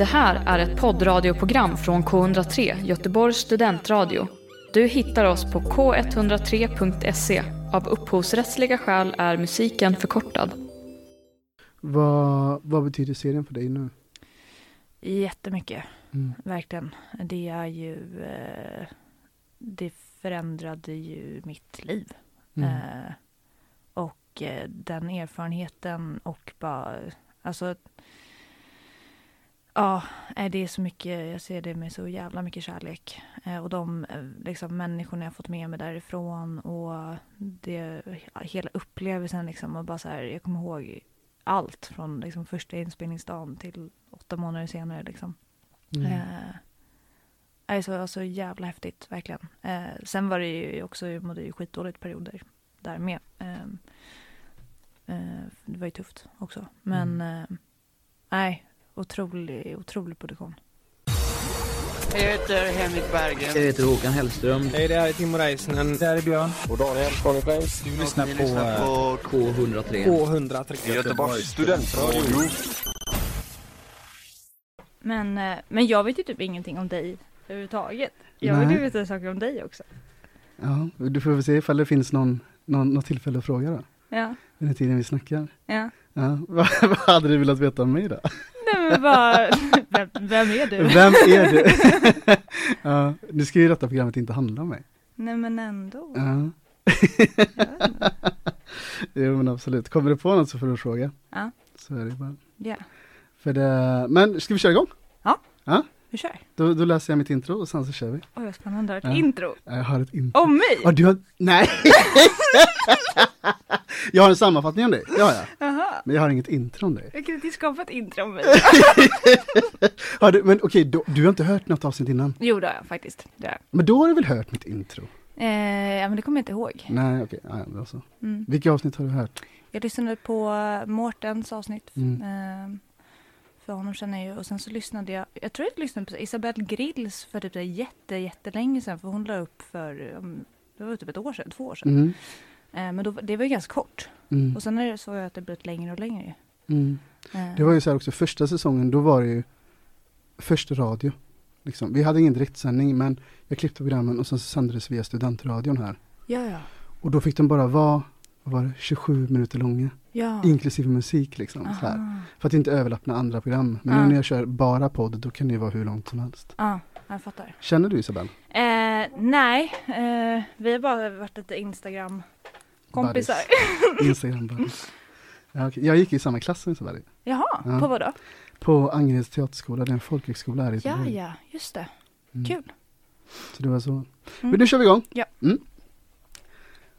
Det här är ett poddradioprogram från K103, Göteborgs studentradio. Du hittar oss på k103.se. Av upphovsrättsliga skäl är musiken förkortad. Vad, vad betyder serien för dig nu? Jättemycket, Mm. verkligen. Det är ju... Eh, det förändrade ju mitt liv. Mm. Eh, och eh, den erfarenheten och bara... Alltså... Ja, eh, det är så mycket, jag ser det med så jävla mycket kärlek. Eh, och de eh, liksom, människorna jag fått med mig därifrån och det, hela upplevelsen liksom. Och bara så här, jag kommer ihåg allt från liksom, första inspelningsdagen till åtta månader senare. Liksom. Mm. Eh, det är så, så jävla häftigt, verkligen. Eh, sen var det ju också, jag mådde ju skitdåligt perioder där med. Eh, eh, det var ju tufft också. Men eh, nej, otrolig, otrolig produktion. Jag heter Henrik Berggren. Jag heter Håkan Hellström. Hej, det här är Timo Räisänen. Det här är Björn. Och Daniel Du lyssnar på, lyssnar eh, på K103. K103. Göteborgs studentradio. Men, eh, men jag vet ju typ ingenting om dig överhuvudtaget. Jag Nej. vill ju veta saker om dig också. Ja, du får väl se ifall det finns någon, någon, något tillfälle att fråga då. Ja, Under tiden vi snackar. ja. Ja, vad, vad hade du velat veta om mig då? Nej men bara, vem, vem är du? Vem är du? ja, nu ska ju detta programmet inte handla om mig. Nej men ändå. Ja. Jo men absolut. Kommer du på något så får du fråga. Ja. Så är det bara. Ja, För det, men ska vi köra igång? vi kör. Då, då läser jag mitt intro och sen så kör vi. Oj vad spännande, ett Ja. intro. Jag har ett intro. Om mig? Ja, du har, nej! jag har en sammanfattning om dig, det har jag. Jaha, Men jag har inget intro om dig. jag kan inte skapa ett intro om mig. Har du, men okej, då, du har inte hört något avsnitt innan? Jo det har jag faktiskt. Det har. Men då har du väl hört mitt intro? Eh, ja men det kommer jag inte ihåg. Nej, okej, ja, ja, alltså. Mm. Vilka avsnitt har du hört? Jag lyssnade på Mårtens avsnitt. Mm. Eh, för honom känner jag ju. Och sen så lyssnade jag, jag tror jag lyssnade på Isabelle Grills för typ jätte, jättelänge sedan. För hon la upp för, det var typ ett år sedan, två år sedan. Mm, Eh, men då, det var ju ganska kort. Mm, Och sen är det så att det blivit längre och längre. mm. Eh, Det var ju så här också, första säsongen, då var det ju först radio. Liksom. Vi hade ingen direktsändning, men jag klippte programmen och sen så sändes via studentradion här. Ja, ja. Och då fick de bara vara, var det, 27 minuter långa, Ja. inklusive musik liksom. Så här. För att inte överlappna andra program. Men Ja. nu när jag kör bara podd, då kan det ju vara hur långt som helst. Ja, jag fattar. Känner du Isabel? Eh, nej, eh, vi har bara varit Instagram-kompisar. Instagram bara. Ja, okej. Jag gick i samma klass som Isabel. Jaha, Ja. på vad då? På Angereds teaterskola, det är en folkhögskola här i Ja, ja, just det. Mm. Kul. Så det var så. Mm. Men nu kör vi igång. Ja. Mm.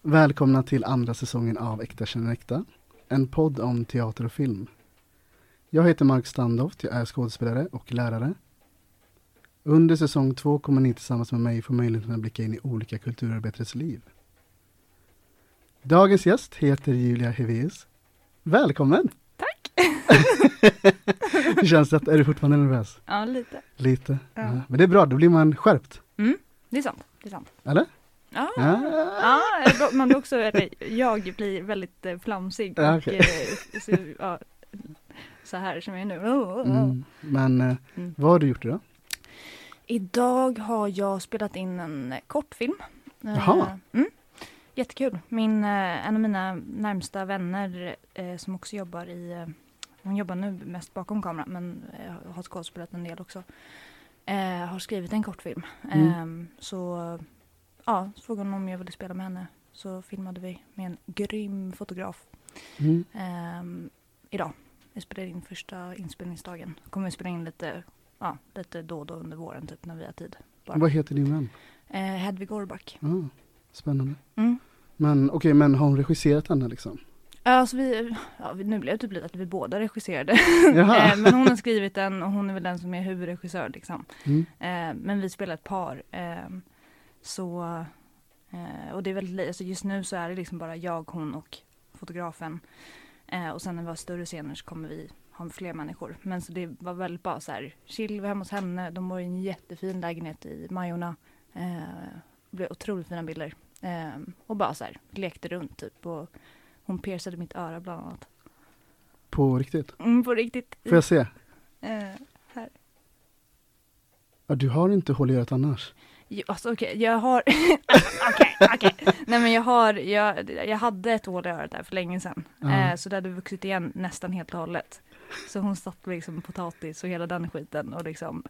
Välkomna till andra säsongen av Äkta känner äkta. En podd om teater och film. Jag heter Mark Standoft, jag är skådespelare och lärare. Under säsong två kommer ni tillsammans med mig få möjligheten att blicka in i olika kulturarbetares liv. Dagens gäst heter Julia Heveus. Välkommen! Tack! Hur känns det? Är du fortfarande nervös? Ja, lite. Lite? Ja. Ja. Men det är bra, då blir man skärpt. Det är sant. Det är sant. Eller? Ja, Ja. ja man blir också, eller jag blir väldigt eh, flamsig Ja, och okej. eh, så, ja, så här som jag är nu. Oh, oh, oh. Mm. Men eh, Mm. vad har du gjort idag? Idag har jag spelat in en kortfilm. Jaha. Mm, jättekul. Min, eh, en av mina närmsta vänner eh, som också jobbar i, eh, hon jobbar nu mest bakom kameran men eh, har skådespelat en del också. Eh, har skrivit en kortfilm. Mm. Eh, så ja, så frågade hon om jag ville spela med henne. Så filmade vi med en grym fotograf Mm. eh, idag. Vi spelade in första inspelningsdagen. Kommer vi spela in lite, ja, lite då och då under våren typ när vi har tid. Bara. Vad heter din vän? Eh, Hedvig Orback. Ah, spännande. Mm. Men okej, men har hon regisserat henne liksom? Alltså vi, ja, nu blev det typ lite att vi båda regisserade. Eh, men hon har skrivit den och hon är väl den som är huvudregissör liksom. Mm. Eh, men vi spelar ett par. Eh, så, eh, och det är väldigt, alltså just nu så är det liksom bara jag, hon och fotografen. Och sen när vi har större scener så kommer vi ha fler människor. Men så det var väldigt bara så här, chill, vi hemma hos henne. De bor i en jättefin lägenhet i Majorna. Eh, det blev otroligt fina bilder. Eh, och bara så här, lekte runt typ. Och hon piercade mitt öra bland annat. På riktigt? Mm, på riktigt. Får jag se? Eh, här. Ja, du har inte hål i örat annars. Jo, alltså okej, jag har... Okej, okej. Nej men jag har, jag, jag hade ett hål i örat där för länge sedan. Ja. Eh, så det hade vuxit igen nästan helt och hållet. Så hon satt liksom potatis och hela den skiten och liksom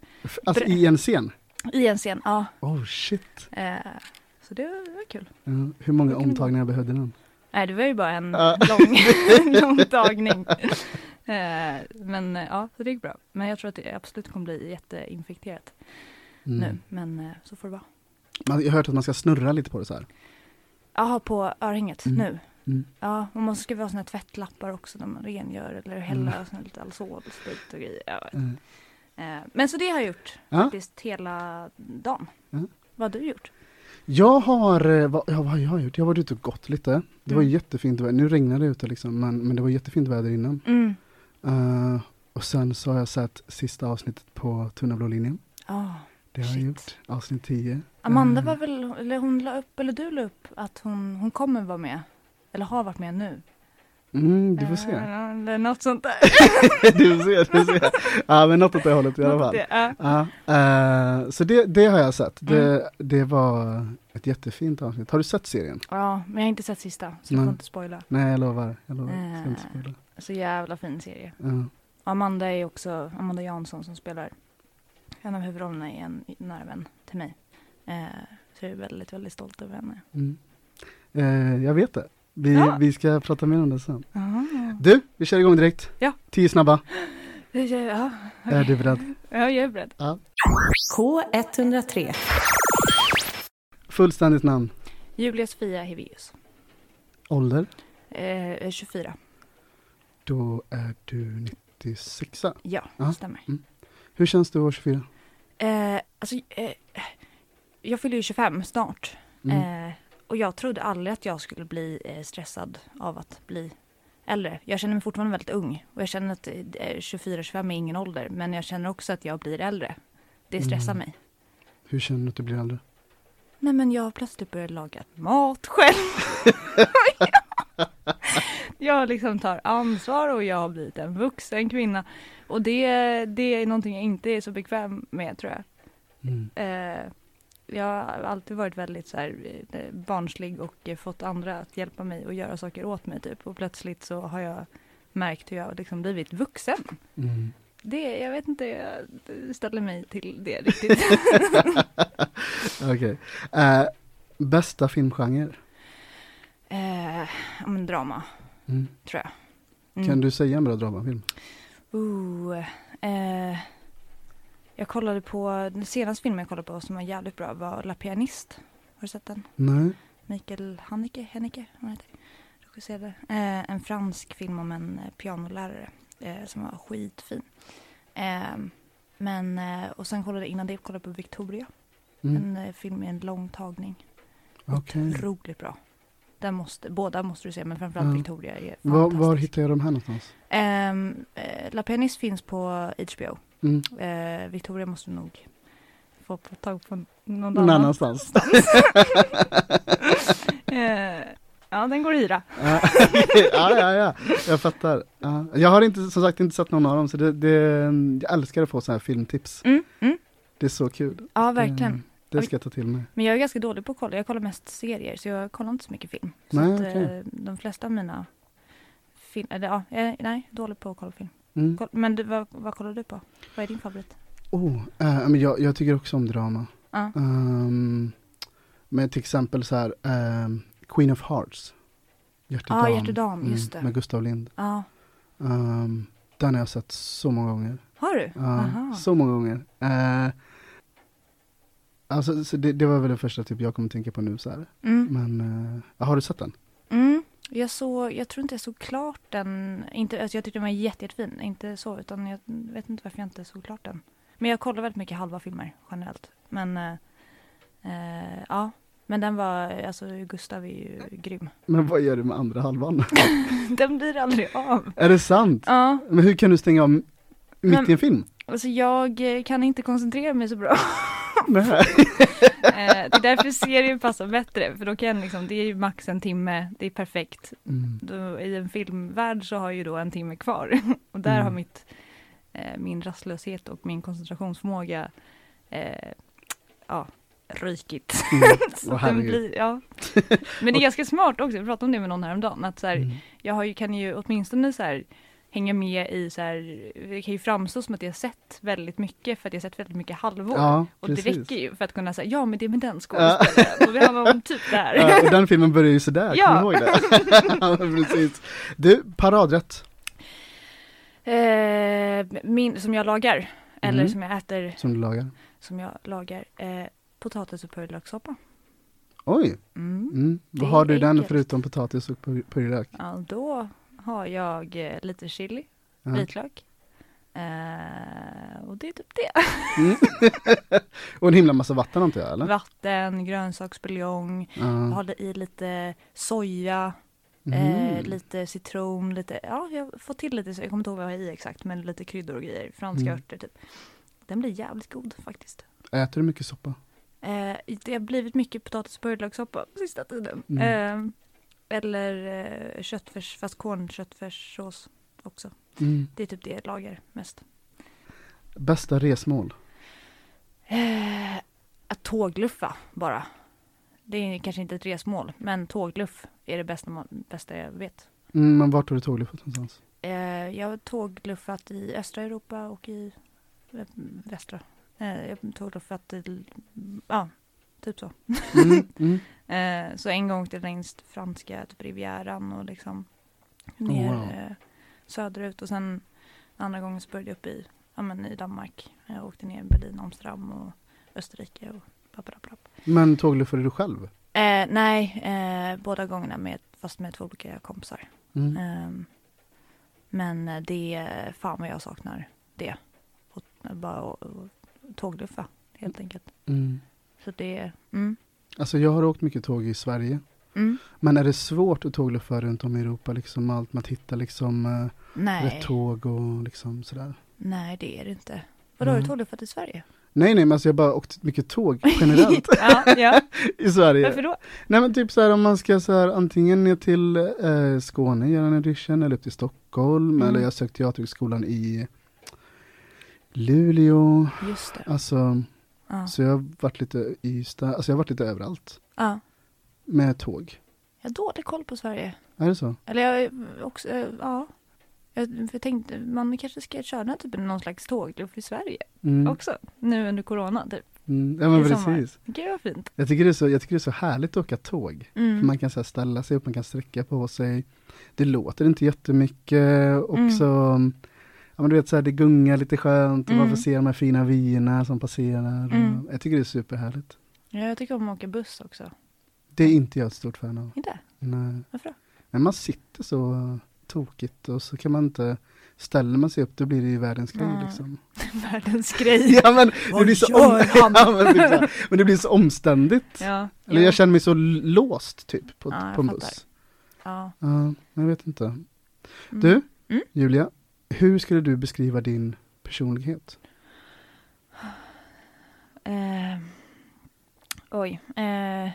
Alltså i en scen? i en scen, ja. Oh shit. Så det var, det var kul. Ja, hur många omtagningar behövde den? Nej det var ju bara en lång, lång tagning. Eh, men ja, så det gick bra. Men jag tror att det absolut kommer bli jätteinfekterat Mm. nu. Men eh, så får det vara. Jag har hört att man ska snurra lite på det så här. Jaha, på örhänget Mm. nu? Mm. Ja, och man ska ha såna här tvättlappar också när man rengör eller hälla Mm. sån här lite Alzol-sprit och grejer. Ja. Mm. Eh, men så det har jag gjort Ja. faktiskt hela dagen. Vad har du gjort? Jag har, eh, vad, ja, vad har jag gjort? Jag har varit ute och gått lite. Det var Mm. jättefint väder. Nu regnar det ute liksom, men, men det var jättefint väder innan. Mm. Eh, och sen så har jag sett sista avsnittet på Tunna blå linjen. Ah. Det har jag gjort. Avsnitt 10. Amanda Eh, var väl, eller hon la upp, eller du la upp att hon, hon kommer vara med. Eller har varit med nu. Mm, du får se. Eh, Eller något sånt där. du får se, du får se. Ja, men något åt det hållet i alla fall. ja. Eh, så det, det har jag sett. Det, Mm. det var ett jättefint avsnitt. Har du sett serien? ja, men jag har inte sett sista. Så jag Nej. får inte spoila. Nej, jag lovar. Jag lovar. Jag ska inte Eh. spoila. Så jävla fin serie. Ja. Amanda är också Amanda Jansson som spelar en av huvudrollerna i en nära vän till mig. Eh, så jag är väldigt, väldigt stolt över henne. Mm. Eh, jag vet det. Vi, Ja. vi ska prata mer om det sen. Aha. Du, vi kör igång direkt. Ja. Tio snabba. Ja, ja, Är du beredd? ja, jag är beredd. K103. Fullständigt namn. Julia Sofia Heveus. Ålder? Eh, 24. Då är du 96. Ja, Ja. det stämmer. Hur känns det att vara 24? Eh, alltså, eh, jag fyller ju 25 snart. Mm. Eh, och jag trodde aldrig att jag skulle bli eh, stressad av att bli äldre. Jag känner mig fortfarande väldigt ung. Och jag känner att eh, 24-25 är ingen ålder. Men jag känner också att jag blir äldre. Det stressar Mm. mig. Hur känner du att du blir äldre? Nej men jag har plötsligt börjat laga mat själv. jag liksom tar ansvar och jag har blivit en vuxen kvinna. Och det, det är någonting jag inte är så bekväm med tror jag. Mm. Eh, jag har alltid varit väldigt så här, eh, barnslig och fått andra att hjälpa mig och göra saker åt mig typ. Och plötsligt så har jag märkt hur jag har liksom blivit vuxen. Mm. Det, jag vet inte, jag ställer mig till det riktigt. Okej. Eh, bästa filmgenre? ja, men drama, Mm. tror jag. Mm. Kan du säga en bra dramafilm? Ooh, eh, jag kollade på, den senaste filmen jag kollade på som var jävligt bra var La Pianist. Har du sett den? Nej. Mikael Haneke, Haneke, vad heter. Regisserade. Eh, en fransk film om en eh, pianolärare eh, som var skitfin. Eh, men, eh, och sen kollade innan det kollade jag på Victoria. Mm. En eh, film med en lång tagning. Okej. Otroligt bra. Den måste, båda måste du se, men framförallt Ja. Victoria är Var, var fantastisk. hittar jag de här någonstans? Ehm, eh, La Pianist finns på HBO. Mm. Eh, Victoria måste nog få på tag på någon, Någon annanstans. eh, ja, den går att hyra. ja, ja, ja, jag fattar. Ja. Jag har inte, som sagt inte sett någon av dem, så det, det, jag älskar att få så här filmtips. Mm, mm. Det är så kul. Ja, verkligen. Eh, Det ska jag ta till mig. Men jag är ganska dålig på att kolla. Jag kollar mest serier, så jag kollar inte så mycket film. Så Nej, att, okej. eh, de flesta av mina film, eller, ja, nej, dålig på att kolla film. Mm. Men du, vad, vad kollar du på? Vad är din favorit? Oh, eh, men jag, jag tycker också om drama. Ja. Um, men till exempel så här, ehm, Queen of Hearts. Hjärtedam. Ja, Hjärtedam, just det. Med Gustav Lind. Ja. Um, den har jag sett så många gånger. Har du? Aha. så många gånger. Eh, alltså, så det, det var väl det första typ jag kommer tänka på nu så. Mm. Men, eh, har du sett den? Mm. Jag, såg, jag tror inte jag såg klart den. Inte, alltså jag tyckte den var jätte, jättefin. Inte så, utan jag vet inte varför jag inte såg klart den. Men jag kollar väldigt mycket halva filmer generellt. Men eh, eh, ja, men den var, alltså Gustav är ju grym. Men vad gör du med andra halvan? Den blir aldrig av. är det sant? Ja, Men hur kan du stänga av mitt Men- i en film? alltså jag kan inte koncentrera mig så bra. Nej. Eh, det är därför serien passar bättre. För då kan liksom, det är ju max en timme, det är perfekt. Mm. Då, I en filmvärld så har jag ju då en timme kvar. Och där Mm. har mitt, eh, min rastlöshet och min koncentrationsförmåga eh, ja, rykigt. Mm. Så den herregud. blir, ja. Men det är ganska smart också, jag pratade om det med någon häromdagen, att så här, Mm. jag har ju, kan ju åtminstone så här, hänga med i så här, det kan ju framstå som att jag har sett väldigt mycket för att jag har sett väldigt mycket halvår. Ja, och det räcker ju för att kunna säga, ja men det är med den skådespelaren och det handlar om typ det här. Ja, och den filmen börjar ju sådär, Ja. kommer du ihåg det? precis. Du, paradrätt Eh, min, som jag lagar, eller Mm. som jag äter, som du lagar. som jag lagar, eh, potatis och purjolökssoppa. Oj, Mm. mm. Vad har du i den enkelt. förutom potatis och pur- purjolök? Ja, då har jag eh, lite chili, Ja. vitlök. Eh, och det är typ det. Mm. och en himla massa vatten antar jag eller? Vatten, grönsaksbuljong, jag Ja. har i lite soja, eh, Mhm. lite citron, lite, ja jag fått till lite, jag kommer inte ihåg vad jag har i exakt, men lite kryddor och grejer, franska Mm. örter typ. Den blir jävligt god faktiskt. Äter du mycket soppa? Eh, det har blivit mycket potatis och purjolökssoppa på sista tiden. Mm. Eh, eller eh, köttfärs, fast kornköttfärssås också. Mm. Det är typ det jag lagar mest. Bästa resmål? Eh, att tågluffa bara. Det är kanske inte ett resmål, men tågluff är det bästa, bästa jag vet. Mm, men vart har du tågluffat någonstans? Eh, jag har tågluffat i östra Europa och i eh, västra. Eh, jag har tågluffat i, ja, typ så. Mm, mm. Eh, så en gång till längs franska typ Rivieran och liksom ner Oh, wow. eh, söderut och sen andra gången så började jag upp i, ja, men i Danmark. Jag åkte ner i Berlin, Amsterdam och Österrike och papp. Men tågluffade du själv? Eh, nej, eh, båda gångerna med, fast med två olika kompisar. Mm. Ehm, men eh, det, fan vad jag saknar det. Och, eh, bara och, och, tågluffa helt enkelt. Mm. Så det, mm, Alltså jag har åkt mycket tåg i Sverige. mm, Men är det svårt att tågluffa runt om i Europa? Liksom allt med att hitta liksom eh, nej. rätt tåg och liksom sådär. Nej, det är det inte. Vadå, har Mm. du tågluffat i Sverige? Nej nej men alltså jag har bara åkt mycket tåg generellt ja, ja. i Sverige. Varför då? Nej men typ så här om man ska så här antingen ner till eh, Skåne göra en audition eller upp till Stockholm Mm. eller jag har sökt teaterhögskolan i Luleå. Just det. Alltså Ja. så jag har varit lite i Ystad, alltså jag har varit lite överallt ja. med tåg. Jag har dålig koll på Sverige. Är det så? Eller jag också, eh, ja. Jag, för jag tänkte, man kanske ska köra typ någon slags tågluff i Sverige Mm. också. Nu under corona typ. Mm. Ja men precis. Gud vad fint. Jag tycker, det är så, jag tycker det är så härligt att åka tåg. Mm. man kan så ställa sig upp, man kan sträcka på sig. Det låter inte jättemycket och Mm. så Ja men du vet så här, det gungar lite skönt och man Mm. får se de här fina vyerna som passerar. Mm. Jag tycker det är superhärligt. Ja, jag tycker om att åka buss också. Det är inte jag ett stort fan av. Inte? Nej. Varför då? Men man sitter så tokigt och så kan man inte Ställer man sig upp då blir det ju världens grej Mm. liksom. Världens grej. Ja men det Vad blir så, han? ja, men, men det blir så omständigt. Ja, Eller ja. jag känner mig så låst typ på, Ja, på en buss. Ja. Ja, jag vet inte. Mm. Du, Mm. Julia, hur skulle du beskriva din personlighet? Eh, oj. Eh,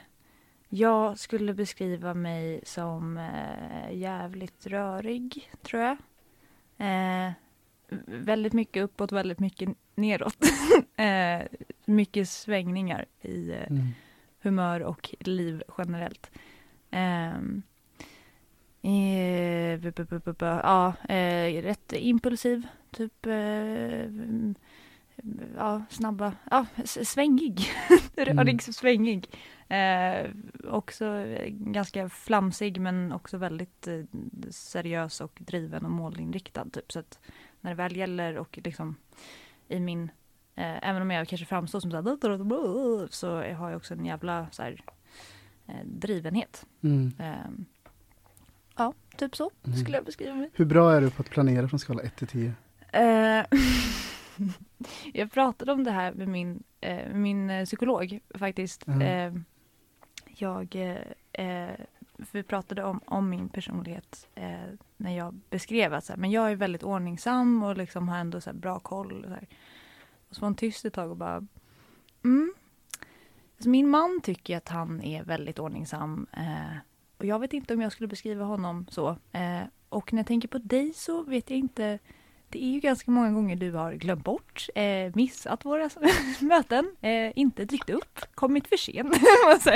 jag skulle beskriva mig som eh, jävligt rörig, tror jag. Eh, väldigt mycket uppåt, väldigt mycket neråt. eh, mycket svängningar i eh, Mm. humör och liv generellt. Ja, eh, rätt impulsiv, typ. Eh, mm, ja, snabba, ja, svängig. Rörig, svängig. Eh, också eh, ganska flamsig men också väldigt eh, seriös och driven och målinriktad. Typ. Så att när det väl gäller och liksom i min Eh, även om jag kanske framstår som så här, så har jag också en jävla så här, eh, drivenhet. Mm. Ja, typ så Mm. skulle jag beskriva mig. Hur bra är du på att planera från skala 1 till 10? Eh, jag pratade om det här med min, eh, min eh, psykolog faktiskt. Mm. Jag, vi pratade om, om min personlighet när jag beskrev att så här, men jag är väldigt ordningsam och liksom har ändå så bra koll. Och så, här. och så var hon tyst ett tag och bara mm. alltså min man tycker att han är väldigt ordningsam och jag vet inte om jag skulle beskriva honom så. Eh, och när jag tänker på dig så vet jag inte det är ju ganska många gånger du har glömt bort, eh, missat våra möten, eh, inte dykt upp, kommit för sent. Så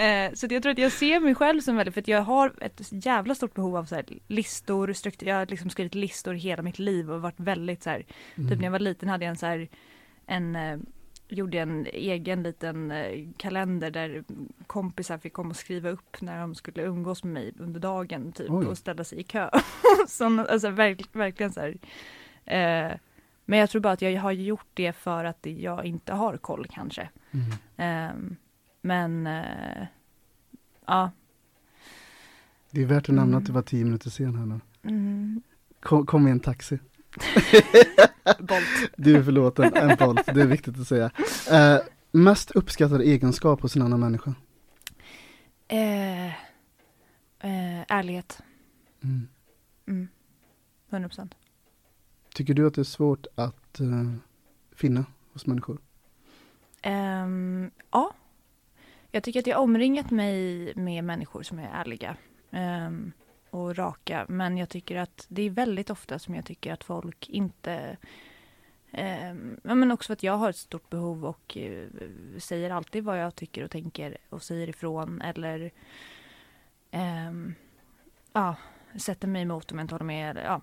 eh, så jag tror att jag ser mig själv som väldigt, för att jag har ett jävla stort behov av så här, listor, struktur, jag har liksom skrivit listor hela mitt liv och varit väldigt så här, Mm. typ när jag var liten hade jag en så här, en eh, gjorde en egen liten eh, kalender där kompisar fick komma och skriva upp när de skulle umgås med mig under dagen typ Oj. och ställa sig i kö. Sån, alltså verk, verkligen så här. Eh, men jag tror bara att jag har gjort det för att jag inte har koll kanske. Mm. Ehm, men eh, ja. Det är värt att nämna Mm. att du var tio minuter sen här nu. Mm, Kom, kom i en taxi. Bolt. Du är förlåten, en bolt, det är viktigt att säga. Eh, mest uppskattad egenskap hos en annan människa? Eh, eh, ärlighet. Mm. Mm. 100 procent. Tycker du att det är svårt att eh, finna hos människor? Ehm, ja. Jag tycker att jag omringat mig med människor som är ärliga ehm, och raka. Men jag tycker att det är väldigt ofta som jag tycker att folk inte... ja, men också för att jag har ett stort behov och eh, säger alltid vad jag tycker och tänker och säger ifrån eller ehm, ja, sätter mig emot om jag inte håller med. Eller, ja.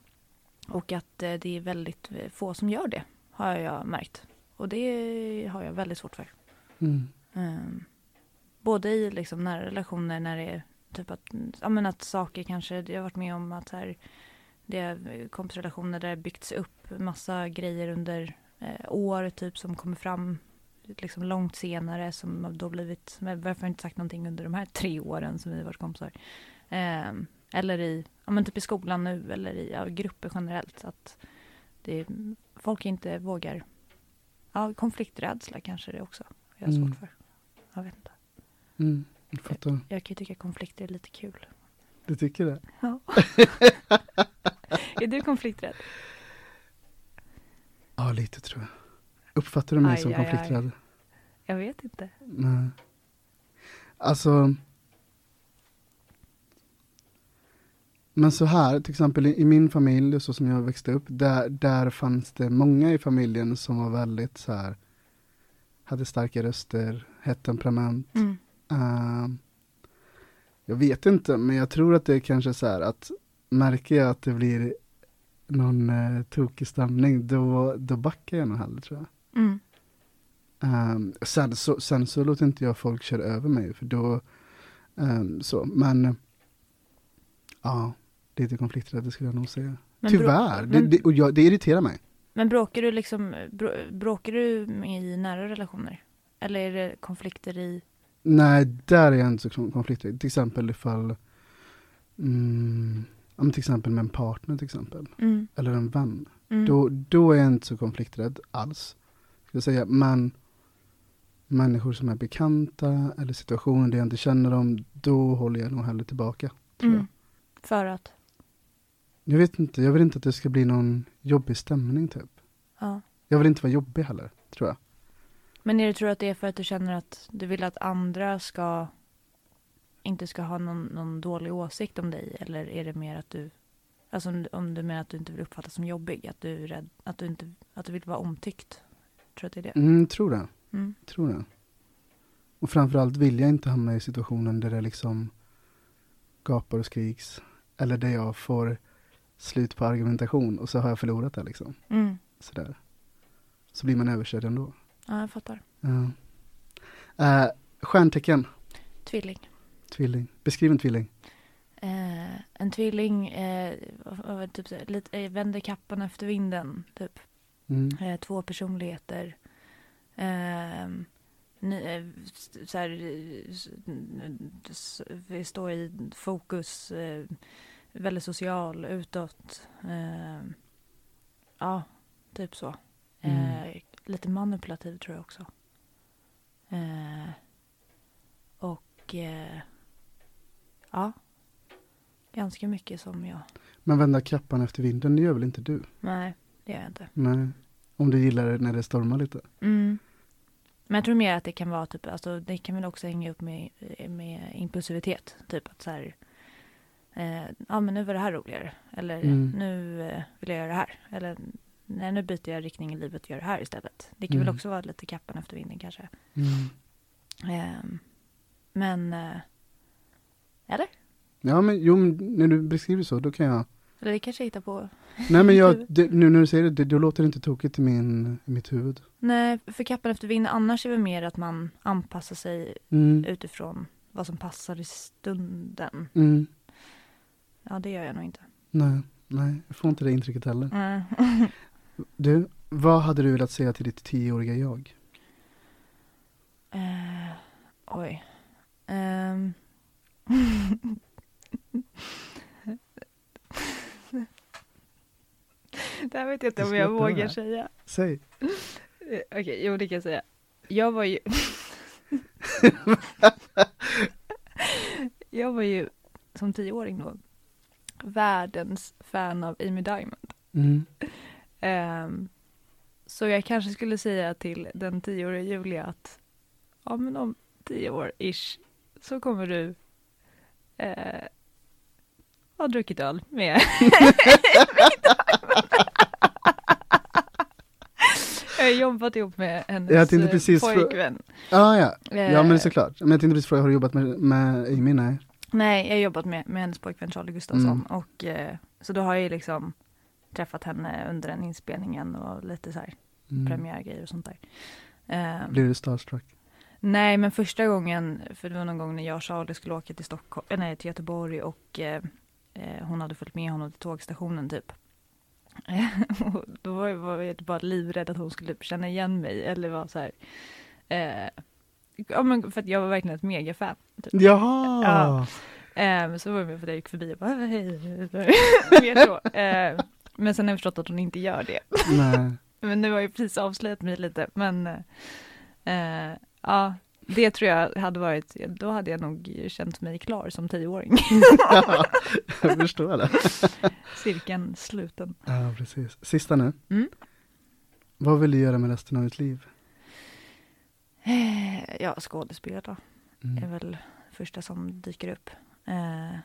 Och att eh, det är väldigt eh, få som gör det, har jag märkt. Och det har jag väldigt svårt för. Mm. Ehm, både i liksom nära relationer när det typ att, ja, men att saker kanske, jag har varit med om att här, det är kompisrelationer där det byggts upp massa grejer under eh, år typ som kommer fram liksom långt senare som har då blivit, varför har jag inte sagt någonting under de här tre åren som vi har varit kompisar? Ehm, eller i, ja men typ i skolan nu eller i ja, grupper generellt att det, folk inte vågar, ja konflikträdsla kanske det också jag har svårt Mm. för. Jag vet inte. Mm. Jag. Jag kan ju tycka konflikter är lite kul. Du tycker det? Ja. är du konflikträdd? Ja, lite tror jag. Uppfattar du mig Aj, som aj, aj. konflikträdd? Jag vet inte. Nej. Alltså. Men så här, till exempel i, i min familj, så som jag växte upp, där, där fanns det många i familjen som var väldigt så här, hade starka röster, hett temperament. Mm. Ehm, jag vet inte, men jag tror att det är kanske så här att märker jag att det blir någon uh, tokig stämning, då, då backar jag nog hellre tror jag. Mm. Ehm, sen, så, sen så låter inte jag folk köra över mig, för då, ehm, så, men ja, lite konflikträdd skulle jag nog säga. Men Tyvärr, det, det, och jag, det irriterar mig. men bråkar du liksom, brå- bråkar du i nära relationer? Eller är det konflikter i, Nej, där är jag inte så konflikträdd. Till exempel ifall, mm, till exempel med en partner till exempel, mm. eller en vän. Mm. Då, då är jag inte så konflikträdd alls. Ska jag säga. Men människor som är bekanta eller situationer där jag inte känner dem, då håller jag nog hellre tillbaka. Tror mm. För att, jag. jag vet inte, jag vill inte att det ska bli någon jobbig stämning typ. ja. Jag vill inte vara jobbig heller, tror jag. Men är det, tror du att det är för att du känner att du vill att andra ska inte ska ha någon, någon dålig åsikt om dig? Eller är det mer att du, alltså om, om du menar att du inte vill uppfattas som jobbig? Att du är rädd, att du inte, att du vill vara omtyckt? Tror du att det är det? Mm, tror det, Mm. tror det. Och framförallt vill jag inte hamna i situationen där det liksom gapar och skriks. Eller där jag får slut på argumentation och så har jag förlorat det liksom. Mm. Sådär. Så blir man överkörd ändå. Ja, jag fattar. Ja. Uh, stjärntecken, Tvilling. tvilling. Beskriv en tvilling. Eh, en tvilling eh, typ, lite, eh, vänder kappan efter vinden. Typ. Mm. Eh, två personligheter. Eh, ny, eh, så här, eh, vi står i fokus. Eh, väldigt social, utåt. Eh, ja, typ så. Eh, Mm. Lite manipulativ tror jag också. Eh, och eh, ja, ganska mycket som jag. Men vända kappan efter vinden, det gör väl inte du? Nej, det gör jag inte. Nej. Om du gillar det när det stormar lite. Mm. Men jag tror mer att det kan vara typ, alltså det kan väl också hänga upp med, med impulsivitet. Typ att så här, eh, ja men nu var det här roligare. Eller Mm. nu eh, vill jag göra det här. Eller nej, nu byter jag riktning i livet och gör det här istället. Det kan väl Mm. också vara lite kappan efter vinden kanske. Mm. Ehm, men, eh, eller? Ja, men jo, men när du beskriver så, då kan jag Eller det kanske jag hittar på. Nej men jag, det, nu när du säger det, det, då låter det inte tokigt i, min, i mitt huvud. Nej, för kappan efter vinden annars är det mer att man anpassar sig Mm. utifrån vad som passar i stunden. Mm. Ja, det gör jag nog inte. Nej, nej, jag får inte det intrycket heller. Nej. Du, vad hade du velat säga till ditt tioåriga jag? Eh, oj. Ehm. det här vet jag inte om jag vågar va? säga. Säg. Eh, Okej, jo det kan jag säga. Jag var ju... jag var ju som tioåring då världens fan av Amy Diamond. Mm. Ehm, så jag kanske skulle säga till den tioåriga Julia att ja men om tio år ish så kommer du eh, ha druckit öl med Jag har jobbat ihop med hennes Jag eh, precis pojkvän. Ah, ja, ja Eh, men såklart. Men jag tänkte precis fråga, har du jobbat med, med Amy? Nej. Nej, jag har jobbat med, med hennes pojkvän Charlie Gustafsson Mm. och eh, så då har jag ju liksom träffat henne under den inspelningen och lite så här Mm. premiärgrejer och sånt där. Eh, Blir du starstruck? Nej, men första gången, för det var någon gång när jag och Charlie skulle åka till, Stockholm, eh, nej, till Göteborg och eh, eh, hon hade följt med honom till tågstationen typ. och då var jag, var jag bara livrädd att hon skulle känna igen mig eller vara så här. Eh, ja, men för att jag var verkligen ett megafan. Typ. Jaha! Ja. Eh, så var jag med för att jag gick förbi och bara hej. Mer så. Eh, men sen har jag förstått att hon inte gör det. Nej. Men nu har jag precis avslöjat mig lite. Men eh, ja, det tror jag hade varit, då hade jag nog känt mig klar som tioåring. jag förstår det. Cirkeln sluten. Ja, precis. Sista nu. Mm. Vad vill du göra med resten av ditt liv? Eh, ja, skådespelare är Mm. väl första som dyker upp. Eh,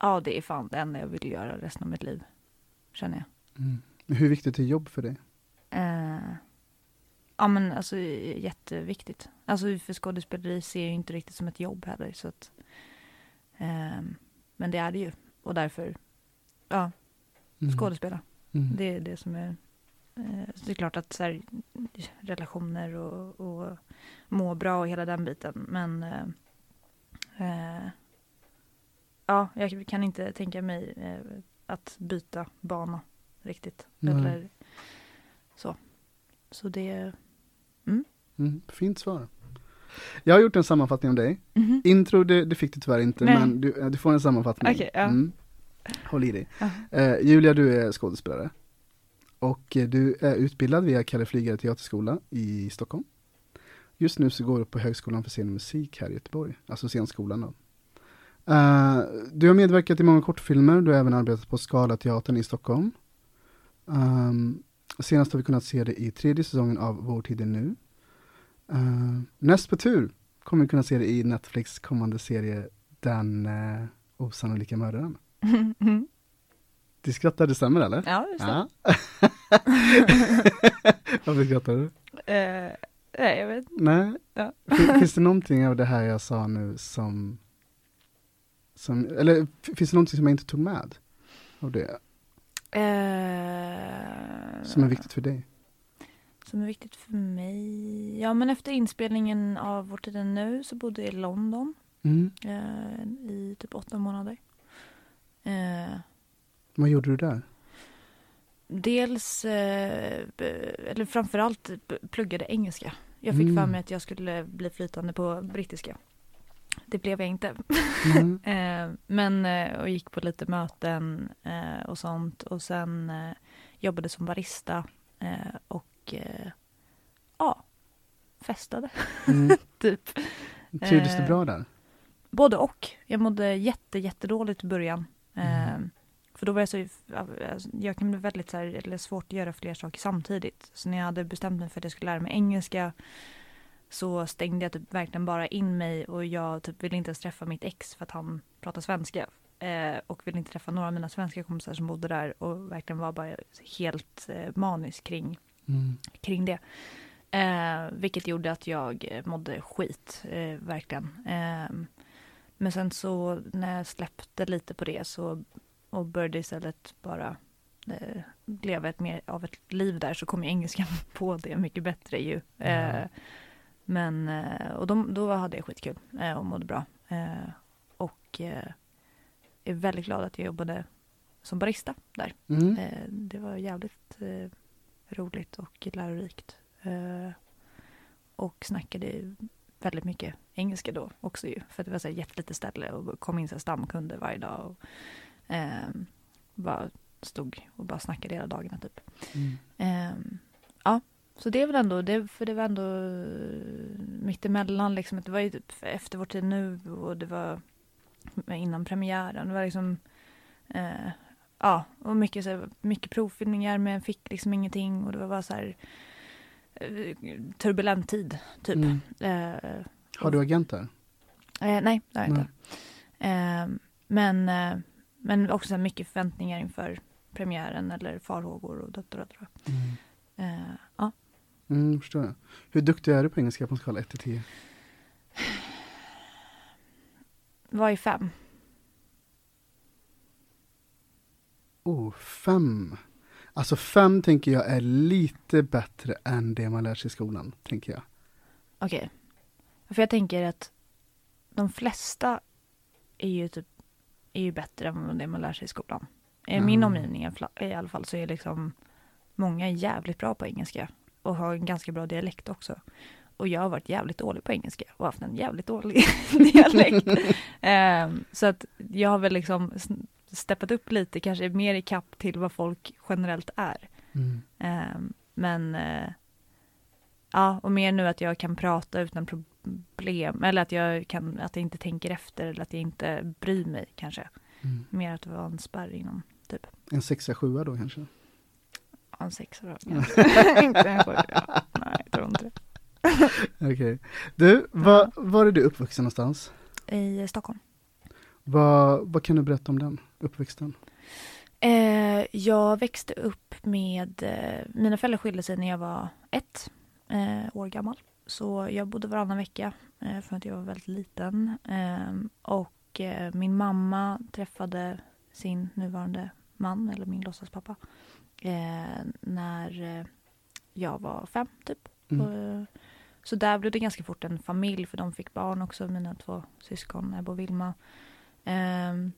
ja, det är fan det enda jag vill göra resten av mitt liv. Känner jag. Mm. Hur viktigt är jobb för dig? Eh, ja men alltså jätteviktigt. Alltså för skådespeleri ser jag ju inte riktigt som ett jobb heller. Så att, ehm, men det är det ju. Och därför, ja, Mm. skådespela. Mm. Det är det som är... Eh, så det är klart att så här, relationer och, och må bra och hela den biten. Men eh, eh, ja, jag kan inte tänka mig eh, att byta bana riktigt. Eller så. Så det... Mm. Fint svar. Jag har gjort en sammanfattning om dig. Mhm. Intro, det, det fick du tyvärr inte, Nej. men du, du får en sammanfattning. Okej, ja. mm. Håll i dig. Ja. Eh, Julia, du är skådespelare. Och eh, du är utbildad via Kalle Flygare teaterskola i Stockholm. Just nu så går du på Högskolan för scen och musik här i Göteborg, alltså scenskolan då. Eh, du har medverkat i många kortfilmer, du har även arbetat på Skala teatern i Stockholm. Um, senast har vi kunnat se det i tredje säsongen av Vår tid är nu. Uh, näst på tur kommer vi kunna se det i Netflix kommande serie Den uh, osannolika mördaren. Du skrattar, det stämmer eller? ja, det. Ja. Varför skrattar du? Eh, nej, jag vet Nej. Ja. Fin- Finns det någonting av det här jag sa nu som, som eller finns det någonting som jag inte tog med? Av det, Eh, som är viktigt för dig? Som är viktigt för mig? Ja, men efter inspelningen av Vår tid nu så bodde jag i London Mm. eh, i typ åtta månader. Eh, Vad gjorde du där? dels, eller framförallt pluggade engelska. Jag fick Mm. för mig att jag skulle bli flytande på brittiska. Det blev jag inte. Mm. Eh, men eh, och gick på lite möten eh, och sånt och sen eh, jobbade som barista eh, och eh, ja, festade Mm. typ. Trivdes du bra där? Både och. Jag mådde jätte, jättedåligt i början. Mm. för då var jag så, alltså, jag kan bli väldigt så här, eller svårt att göra fler saker samtidigt. Så när jag hade bestämt mig för att jag skulle lära mig engelska så stängde jag typ verkligen bara in mig och jag typ ville inte ens träffa mitt ex för att han pratar svenska. Eh, och ville inte träffa några av mina svenska kompisar som bodde där och verkligen var bara helt eh, manisk kring, Mm. kring det. Eh, vilket gjorde att jag eh, mådde skit, eh, verkligen. Eh, men sen så när jag släppte lite på det så och började istället bara eh, leva ett mer av ett liv där så kom ju engelskan på det mycket bättre ju. Ja. Men, eh, och då, då hade jag skitkul eh, och mådde bra. Eh, och är väldigt glad att jag jobbade som barista där. Mm. Det var jävligt roligt och lärorikt. Och snackade väldigt mycket engelska då också ju. För det var så här jättelite ställe och kom in så stamkunder varje dag. Och, bara stod och bara snackade hela dagarna typ. Mm. Ja, så det är väl ändå, det, för det var ändå eh, mitt emellan liksom. Det var ju typ efter vår tid nu och det var innan premiären. Det var liksom, eh, ja, och mycket, så här, mycket provfilmningar men jag fick liksom ingenting och det var bara så här eh, turbulent tid typ. Mm. Eh, Har du agent där? Eh, nej, det har jag inte. Eh, men, eh, men också så här mycket förväntningar inför premiären eller farhågor och dött och dött. Mm. Eh, ja. Mm, förstår jag. Hur duktig är du på engelska på en skala 1 till 10? Vad är fem? Oh, fem. Alltså fem tänker jag är lite bättre än det man lär sig i skolan, tänker jag. Okej. För jag tänker att de flesta är ju typ är ju bättre än det man lär sig i skolan. I min Mm. omgivning i alla fall- i alla fall så är liksom många jävligt bra på engelska och har en ganska bra dialekt också. Och jag har varit jävligt dålig på engelska och haft en jävligt dålig dialekt. Ehm, så att jag har väl liksom steppat upp lite, kanske mer i kapp till vad folk generellt är. Mm. Ehm, men eh, ja, och mer nu att jag kan prata utan problem, eller att jag kan, att jag inte tänker efter eller att jag inte bryr mig kanske. Mm. Mer att det var en spärr inom typ En sexa, sjua då kanske? En då. inte en sju. Ja, nej, jag tror inte. Okej. Du, var, var är du uppvuxen någonstans? I Stockholm. Vad, vad kan du berätta om den uppväxten? Eh, jag växte upp med, eh, mina föräldrar skilde sig när jag var ett eh, år gammal. Så jag bodde varannan vecka eh, för att jag var väldigt liten. Eh, och eh, min mamma träffade sin nuvarande man, eller min låtsaspappa, eh, när eh, jag var fem typ. Mm. Och, eh, så där blev det ganska fort en familj för de fick barn också, mina två syskon, Ebba och Vilma. Ehm,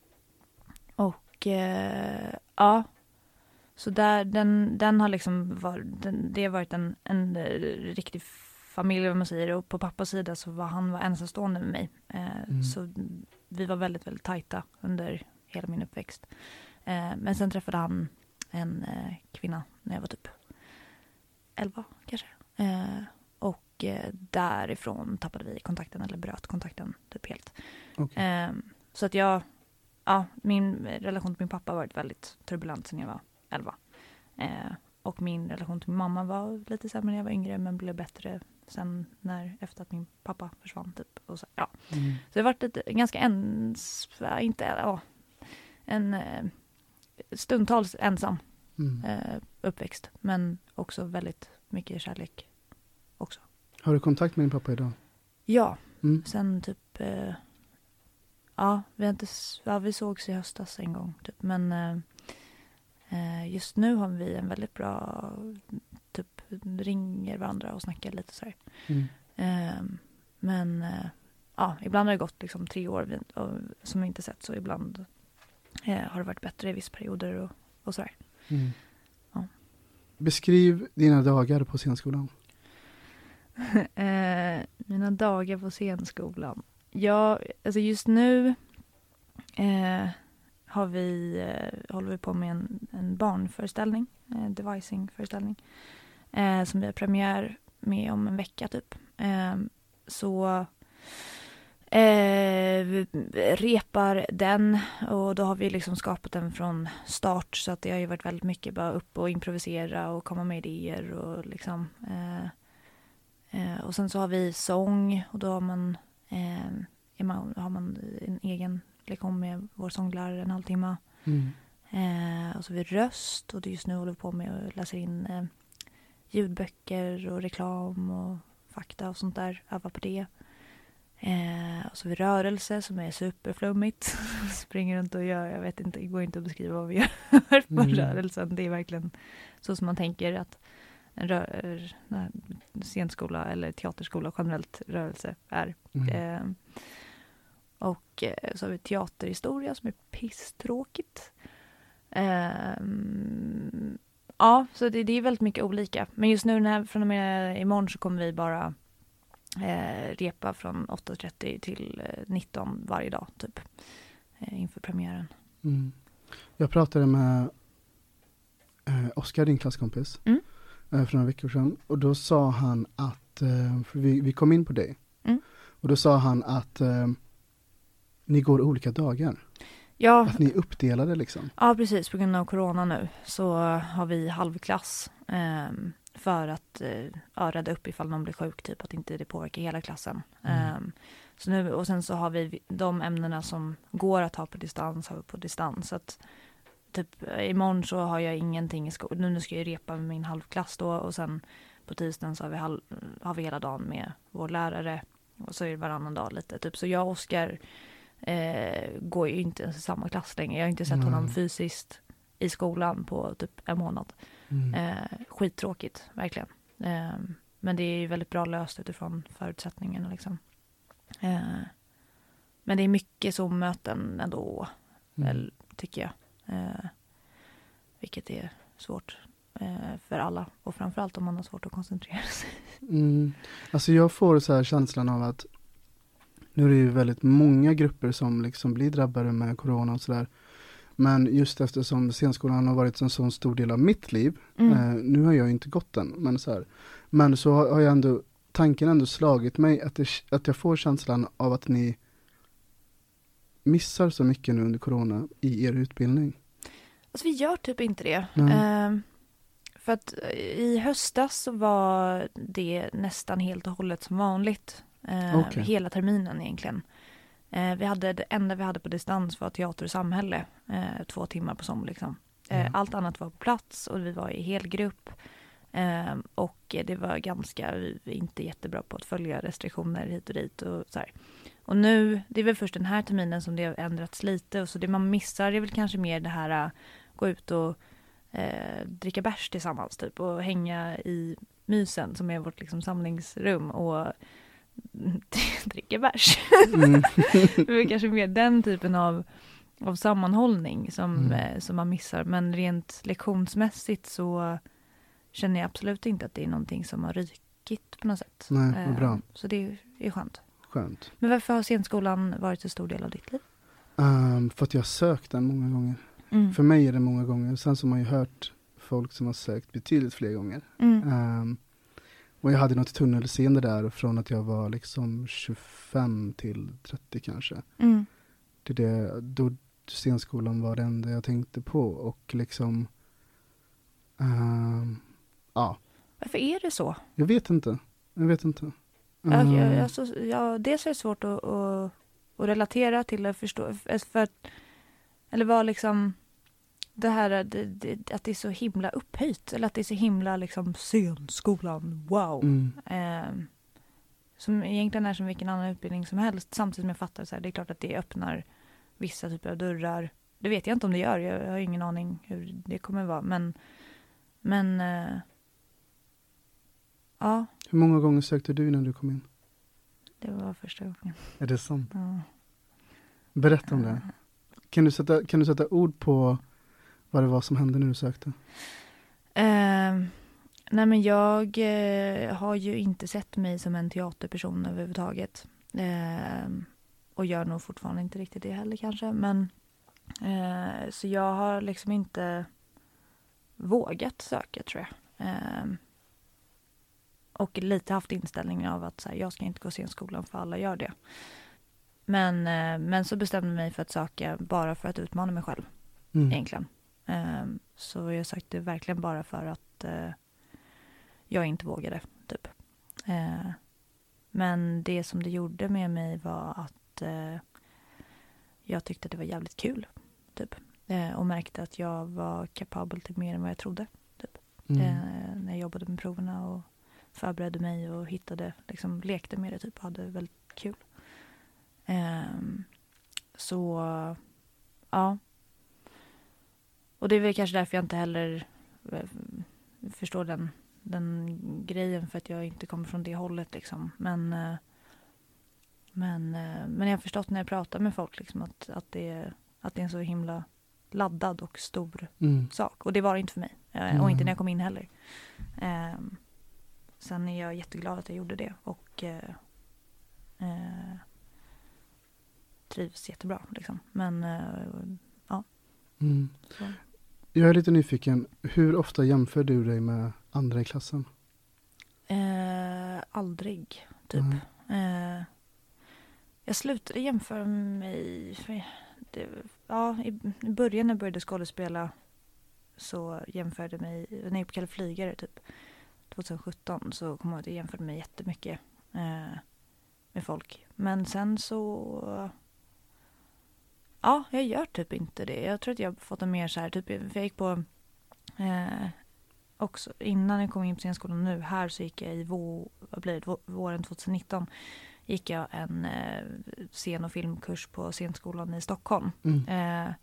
och eh, ja, så där, den, den har liksom varit, den, det har varit en, en eh, riktig familj vad man säger och på pappas sida så var han var ensamstående med mig. Eh, Mm. Så vi var väldigt, väldigt tajta under hela min uppväxt. Eh, men sen träffade han en eh, kvinna när jag var typ 11 kanske. Eh, och eh, därifrån tappade vi kontakten eller bröt kontakten typ helt. Okej. Ehm, så att jag, ja, min relation till min pappa har varit väldigt turbulent sedan jag var 11. Eh, och min relation till min mamma var lite sämre när jag var yngre men blev bättre sen när, efter att min pappa försvann. Typ. Och så, ja. Mm. så det har varit ett, ganska ens, inte, ja, en eh, stundtals ensam Mm. eh, uppväxt men också väldigt mycket kärlek också. Har du kontakt med din pappa idag? Ja, Mm. Sen typ, eh, ja, vi, har inte, ja, vi sågs i höstas en gång typ. Men eh, eh, just nu har vi en väldigt bra, typ ringer varandra och snackar lite så här. Mm. Eh, men eh, ja, ibland har det gått liksom tre år som vi inte sett så ibland eh, har det varit bättre i vissa perioder och, och sådär. Mm. Ja. Beskriv dina dagar på scenskolan. eh, mina dagar på scenskolan. Ja, alltså just nu eh, har vi, eh, håller vi på med en, en barnföreställning, eh, devising-föreställning, eh, som vi har premiär med om en vecka typ. Eh, så eh, repar den och då har vi liksom skapat den från start så att det har ju varit väldigt mycket bara upp och improvisera och komma med idéer och liksom eh, Eh, och sen så har vi sång och då har man, eh, man, har man en egen lektion med vår sånglärare en halvtimme. Mm. Eh, och så har vi röst och det just nu håller vi på med att läsa in eh, ljudböcker och reklam och fakta och sånt där. Öva på det. Eh, och så har vi rörelse som är superflummigt. Springer runt och gör, jag vet inte, det går inte att beskriva vad vi gör på Mm. rörelsen. Det är verkligen så som man tänker att en rör, scenskola eller teaterskola generellt rörelse är. Mm. Eh, och eh, så har vi teaterhistoria som är pisstråkigt. Ehm, ja, så det, det är väldigt mycket olika. Men just nu när, från och med imorgon så kommer vi bara eh, repa från 8.30 till eh, 19 varje dag typ. Eh, inför premiären. Mm. Jag pratade med eh, Oskar, din klasskompis, Mm. eh, för några veckor sedan. Och då sa han att, eh, vi, vi kom in på dig. Mm. Och då sa han att eh, ni går olika dagar. Ja, Att ni är uppdelade liksom. Ja, precis. På grund av corona nu så har vi halvklass ehm, för att eh, ja, rädda upp ifall någon blir sjuk, typ att inte det påverkar hela klassen. Mm. Ehm, så nu, och sen så har vi de ämnena som går att ha på distans, har vi på distans. Så att typ eh, imorgon så har jag ingenting i skolan. Nu ska jag repa med min halvklass då och sen på tisdagen så har vi, halv, har vi hela dagen med vår lärare. Och så är det varannan dag lite. Typ. Så jag och Oskar eh, går ju inte ens i samma klass längre. Jag har inte sett Nej. honom fysiskt i skolan på typ en månad. Mm. Eh, skittråkigt, verkligen. Eh, men det är ju väldigt bra löst utifrån förutsättningarna. Liksom. Eh, men det är mycket Zoom-möten ändå, Mm. väl, tycker jag. Eh, vilket är svårt eh, för alla. Och framförallt om man har svårt att koncentrera sig. Mm. Alltså jag får så här känslan av att nu är det ju väldigt många grupper som liksom blir drabbade med corona och sådär. Men just eftersom scenskolan har varit en sån stor del av mitt liv, Mm. eh, nu har jag inte gått den, men så här. Men så har har jag ändå, tanken ändå slagit mig att, det, att jag får känslan av att ni missar så mycket nu under corona i er utbildning. Alltså vi gör typ inte det. Ehm, för att eh, i höstas så var det nästan helt och hållet som vanligt. Eh, Okej. Hela terminen egentligen. Eh, vi hade, det enda vi hade på distans var teater och samhälle. Eh, två timmar på som liksom. Eh, Mm. Allt annat var på plats och vi var i helgrupp. Ehm, och det var ganska, vi är inte jättebra på att följa restriktioner hit och dit och så här. Och nu, det är väl först den här terminen som det har ändrats lite och så det man missar är väl kanske mer det här äh, gå ut och eh, dricka bärs tillsammans typ och hänga i mysen som är vårt liksom samlingsrum och dricka bärs. Mm. det är kanske mer den typen av, av sammanhållning som, Mm. eh, som man missar. Men rent lektionsmässigt så känner jag absolut inte att det är någonting som har rykit på något sätt. Nej, vad Eh, bra. Så det är skönt. Skönt. Men varför har scenskolan varit så stor del av ditt liv? Um, för att jag har sökt den många gånger. Mm. För mig är det många gånger. Sen så har man ju hört folk som har sökt betydligt fler gånger. Mm. Ehm, och jag hade något tunnelseende där från att jag var liksom 25 till 30 kanske. Mm. Det det, då scenskolan var det enda jag tänkte på och liksom ehm, ja, Varför är det så? jag vet inte. Jag vet inte. Ehm, jag, alltså, jag, dels är det svårt att, att, att relatera till och förstå. För eller vad liksom det här att det är så himla upphöjt. Eller att det är så himla liksom scenskolan, wow. mm, Eh, som egentligen är som vilken annan utbildning som helst. Samtidigt som jag fattar så här, det är klart att det öppnar vissa typer av dörrar. Det vet jag inte om det gör. Jag har ingen aning hur det kommer vara. Men, men eh, ja, hur många gånger sökte du innan du kom in? det var första gången. Är det sant? Ja. Berätta om det. Kan du sätta, kan du sätta ord på vad det var som hände när du sökte? Eh, nej men jag eh, har ju inte sett mig som en teaterperson överhuvudtaget. Eh, och gör nog fortfarande inte riktigt det heller kanske. Men, eh, så jag har liksom inte vågat söka tror jag. Eh, och lite haft inställningen av att så här, jag ska inte gå scenskolan för alla gör det. Men, eh, men så bestämde jag mig för att söka bara för att utmana mig själv Mm. egentligen. Ehm, så jag sökte verkligen bara för att eh, jag inte vågade, typ. Eh, men det som det gjorde med mig var att eh, jag tyckte att det var jävligt kul. Typ. Eh, och märkte att jag var kapabel till mer än vad jag trodde. Typ. Mm. När jag jobbade med proverna och förberedde mig och hittade, liksom lekte med det typ och hade väldigt kul. Ehm, så, ja. Och det är väl kanske därför jag inte heller eh, förstår den, den grejen för att jag inte kommer från det hållet liksom. Men, eh, men, eh, men jag har förstått när jag pratar med folk liksom att, att, det, är- att det är en så himla laddad och stor Mm. sak. Och det var det inte för mig. Mm. Och inte när jag kom in heller. Sen är jag jätteglad att jag gjorde det. Och eh, eh, trivs jättebra. Liksom. Men eh, Mm. Jag är lite nyfiken, hur ofta jämför du dig med andra i klassen? Eh, aldrig, typ. Mm. Eh, jag slutade jämföra mig... Det, ja, i, I början när jag började skådespela så jämförde mig... När jag gick på Kalle Flygare, typ 2017, så kom jag ihåg att jag jämförde mig jättemycket eh, med folk. Men sen så... Ja, jag gör typ inte det. Jag tror att jag har fått en mer så här, typ, för jag gick på... Eh, också innan jag kom in på scenskolan nu här så gick jag i vå, vad blir det, vå- våren 2019 gick jag en eh, scen och filmkurs på scenskolan i Stockholm. Mm. Eh,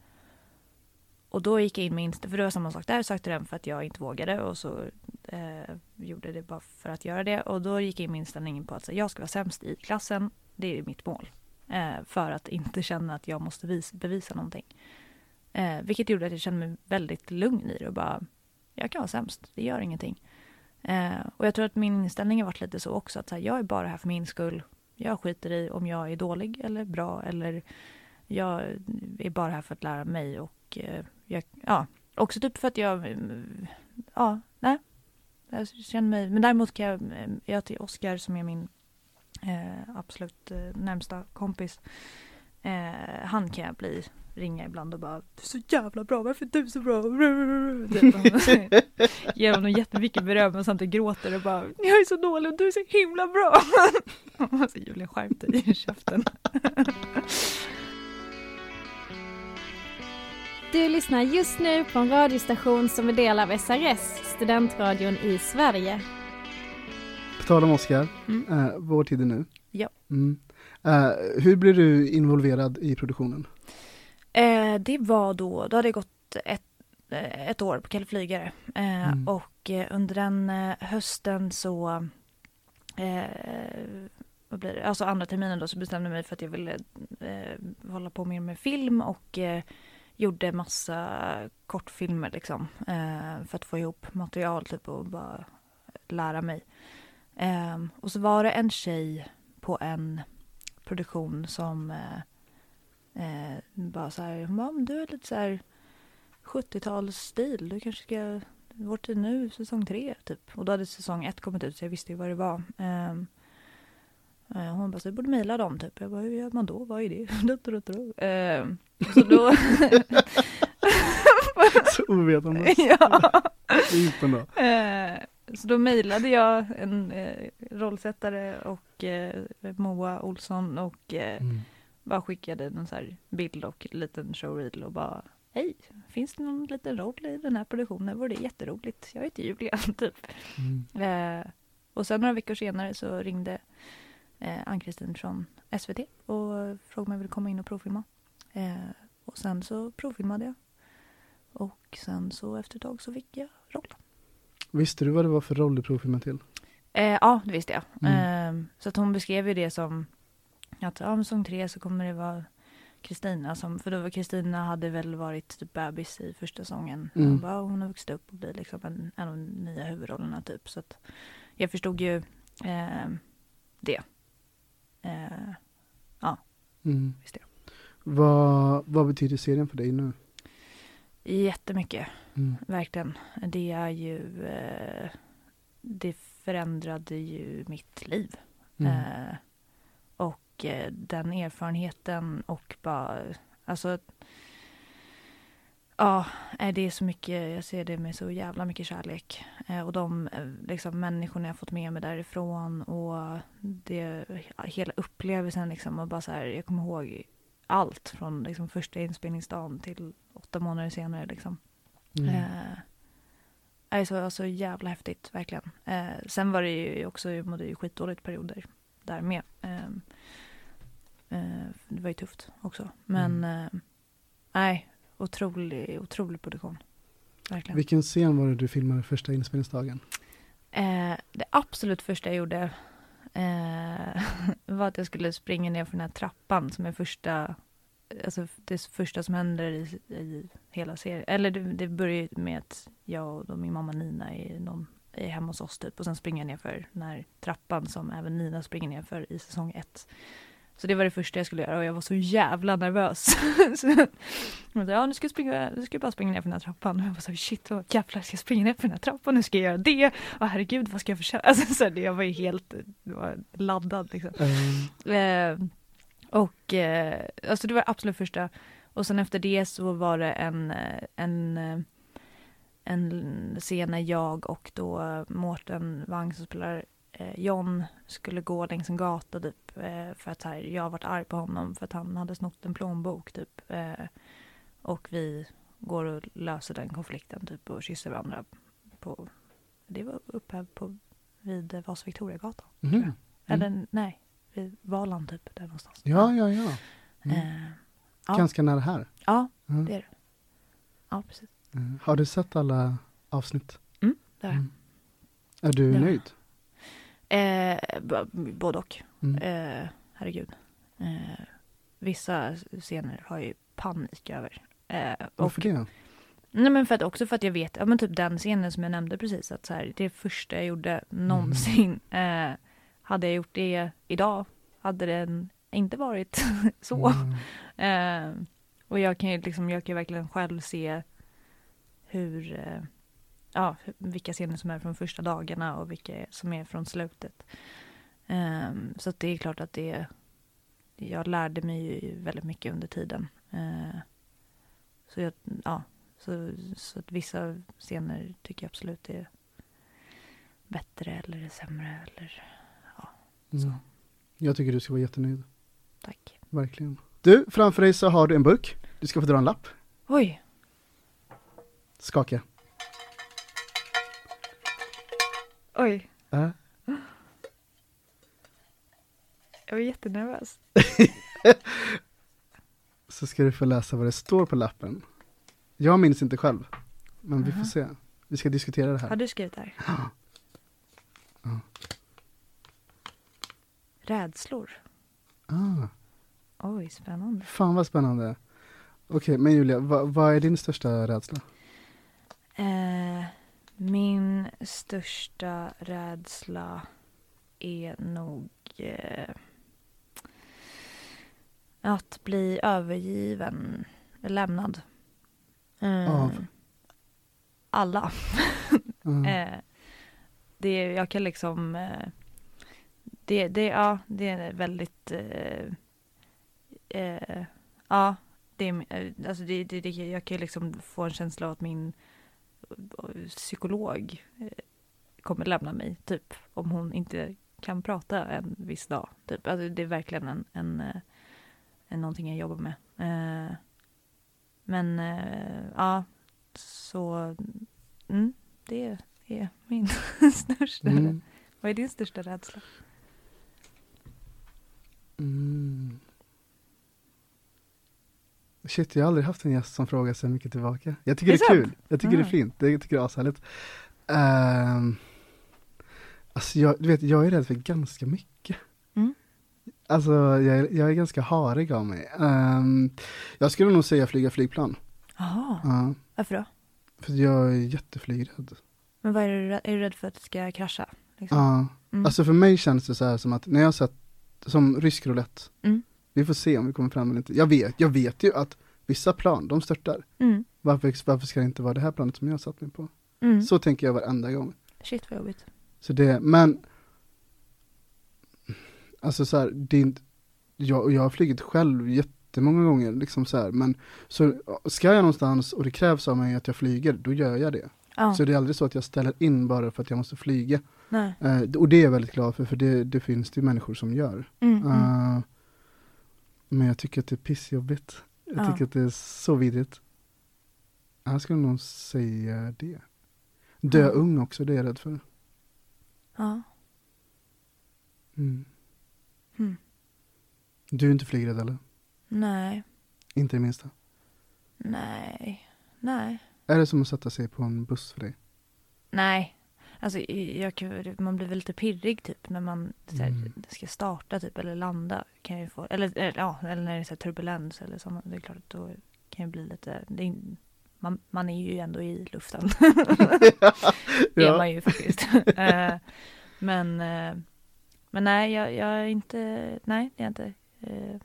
och då gick jag in med inställningen, för det var samma sak där, sökte den för att jag inte vågade och så eh, gjorde det bara för att göra det. Och då gick jag in med inställningen på att så, jag ska vara sämst i klassen, det är mitt mål. Eh, för att inte känna att jag måste vis, bevisa någonting. Eh, vilket gjorde att jag kände mig väldigt lugn i det och bara, jag kan vara sämst, det gör ingenting. Eh, och jag tror att min inställning har varit lite så också, att så här, jag är bara här för min skull. Jag skiter i om jag är dålig eller bra eller jag är bara här för att lära mig och eh, jag, ja, också typ för att jag, mm, ja, nej. Jag känner mig, men däremot kan jag, eh, jag till Oskar som är min eh, absolut eh, närmsta kompis, eh, han kan jag bli, ringa ibland och bara Du är så jävla bra, varför är du så bra? Typ, ger honom jättemycket beröm och samtidigt gråter och bara Jag är så dålig och du är så himla bra. alltså Julia skärp dig i käften. Du lyssnar just nu på en radiostation som är del av SRS, studentradion i Sverige. På tal om Oscar, Mm. eh, vår tid är nu. Ja. Mm. Eh, hur blir du involverad i produktionen? Eh, det var då, då hade jag gått ett, eh, ett år på Kalle Flygare. Eh, Mm. Och eh, under den hösten så, vad blir det? Alltså andra terminen då så bestämde jag mig för att jag ville hålla på mer med film och gjorde massa kortfilmer liksom. För att få ihop material typ och bara lära mig. Eh, och så var det en tjej på en produktion som eh, Eh, bara så här, hon bara, "Men du är lite så här 70-talsstil, du kanske ska, vår tid nu, säsong tre typ. Och då hade säsong ett kommit ut så jag visste ju vad det var. Eh, hon bara, så du borde mejla dem typ. Jag bara, hur gör man då? Vad är det? Ehm, så då... Så ovetande. ja. Ypen då. Så då mejlade jag en eh, rollsättare och eh, Moa Olsson och eh, Mm. bara skickade en så bild och en liten showreel och bara Hej, finns det någon liten roll i den här produktionen? Vore det jätteroligt? Jag heter Julia, typ. Mm. Eh, och sen några veckor senare så ringde eh, Ann-Kristin från SVT och frågade om jag ville komma in och provfilma. Eh, och sen så provfilmade jag. Och sen så efter ett tag så fick jag rollen. Visste du vad det var för roll du provfilmade till? Eh, ja, det visste jag. Mm. Eh, så att hon beskrev ju det som att ja, med säsong tre så kommer det vara Kristina som, för då var Kristina hade väl varit typ bebis i första säsongen. Mm. Hon, bara, hon har vuxit upp och blir liksom en, en av de nya huvudrollerna typ. Så att jag förstod ju eh, det. Eh, Mm. visste jag. Vad, vad betyder serien för dig nu? Jättemycket. Mm. Verkligen. Det är ju... Eh, det förändrade ju mitt liv. Mm. Eh, och eh, den erfarenheten och bara... Alltså... Ja, det är så mycket... Jag ser det med så jävla mycket kärlek. Och de liksom, människorna jag fått med mig därifrån och det, hela upplevelsen liksom. Och bara så här, jag kommer ihåg allt från liksom, första inspelningsdagen till åtta månader senare. Liksom. Mm. Eh, det är så, så jävla häftigt, verkligen. Eh, sen var det ju också, jag mådde ju skitdåligt perioder där med. Eh, eh, det var ju tufft också. Men Mm. eh, nej, otrolig, otrolig produktion. Verkligen. Vilken scen var det du filmade första inspelningsdagen? Eh, det absolut första jag gjorde eh, var att jag skulle springa ner för den här trappan som är första, alltså det första som händer i, i hela serien. Eller det, det börjar med att jag och min mamma Nina är, någon, är hemma hos oss typ och sen springer jag ner för den här trappan som även Nina springer ner för i säsong ett. Så det var det första jag skulle göra och jag var så jävla nervös. så jag sa, ja nu ska jag springa, nu ska jag bara springa ner för den här trappan. Och jag var så shit, vad jävlar ska jag springa ner för den här trappan? Nu ska jag göra det. Åh herregud, vad ska jag försöka? Alltså, så jag var ju helt var laddad liksom. Eh, Eh, och eh, alltså det var absolut första. Och sen efter det så var det en, eh, en, eh, en scen när jag och då Mårten Wang som spelar eh, John skulle gå längs en gata typ. Eh, för att här, jag varit arg på honom för att han hade snott en plånbok typ. Eh, och vi går och löser den konflikten typ och kysser varandra på, det var uppe på vid Vasa Victoriagatan. mhm. Eller nej, vid Valand typ, där någonstans. Ja, ja, ja. Mm. Eh, ja. Ganska nära här. ja, Mm. det är det. Ja, precis. Eh, Har du sett alla avsnitt? Där. Mm. Är du Ja. nöjd? Eh, både och. Mm. Eh, herregud. Eh, vissa scener har jag ju panik över. Eh, och, Varför det? nej, men för att, också för att jag vet, ja men typ den scenen som jag nämnde precis, att så här, det första jag gjorde någonsin. Eh, hade jag gjort det idag hade den inte varit så. Mm. Eh, och jag kan ju liksom, jag kan verkligen själv se hur, eh, ja, vilka scener som är från första dagarna och vilka som är från slutet. Ehm, så att det är klart att det, jag lärde mig ju väldigt mycket under tiden. Eh, så jag, ja, så, så att vissa scener tycker jag absolut är bättre eller sämre eller Mm. Jag tycker du ska vara jättenöjd. tack. Verkligen. Du, framför dig så har du en burk. Du ska få dra en lapp. Oj, Skaka. oj, Äh. jag var jättenervös. Så ska du få läsa vad det står på lappen. Jag minns inte själv. Men vi får se. Vi ska diskutera det Har här. du skrivit där? Ja. Rädslor. Ah, Oj, spännande. fan vad spännande. Okej, men Julia, vad, vad är din största rädsla? Eh, min största rädsla är nog eh, att bli övergiven, lämnad. Eh, Av? Alla. Mm. Eh, det, jag kan liksom... Det, det, ja, det är väldigt... Eh, eh, ja, det, är- eh, alltså det, det, det, jag kan liksom få en känsla av att min eh, psykolog eh, kommer lämna mig, typ. Om hon inte kan prata en viss dag. Typ. Alltså, det är verkligen en, en, en någonting jag jobbar med. Eh, men ja, så... Mm, det är min största Mm. Vad är din största rädsla? Mm. Shit, jag har aldrig haft en gäst som frågar så mycket tillbaka. Jag tycker Det det är är, sant? kul. Jag tycker det Mm. är fint. Det, jag tycker det är ashärligt. Um, alltså jag, du vet, jag är rädd för ganska mycket. Mm. Alltså jag, är- jag är ganska harig av mig. Ehm, jag skulle nog säga flyga flygplan. Jaha, Ja, varför då? för jag är jätteflygrädd. Men vad är du, rädd- är du rädd för att det ska krascha? Liksom? Ja, Mm. alltså för mig känns det så här som att när jag sett, som rysk roulette. Mm. Vi får se om vi kommer fram eller inte. Jag vet, jag vet ju att vissa plan, de störtar. Mm. Varför, varför ska det inte vara det här planet som jag har satt mig på? Mm. Så tänker jag varenda gång. Shit vad jobbigt. Så det, men Alltså så här, det är inte, jag, jag har flugit själv jättemånga gånger liksom så här, men så ska jag någonstans och det krävs av mig att jag flyger, då gör jag det. Ja. Så det är aldrig så att jag ställer in bara för att jag måste flyga. Eh, och det är jag väldigt glad för, för det, det finns det människor som gör. Mm. Eh, men jag tycker att det är pissjobbigt. Jag Ja. tycker att det är så vidrigt. Jag skulle nog säga det. Dö Ja. ung också, det är jag rädd för. Ja. Mm. Mm. Du är inte flygrädd eller? Nej. Inte det minsta. Nej. Nej. Är det som att sätta sig på en buss för dig? Nej. Alltså jag, kan- man blir väl lite pirrig typ när man här, Mm. ska starta typ eller landa. Kan jag få, eller, eller, ja, eller när det är så turbulens eller så. Det är klart att då kan jag bli lite, det man, man är ju ändå i luften. Det är man ju faktiskt. Eh, men, eh, men nej, jag, jag är inte, nej det är jag inte. Eh,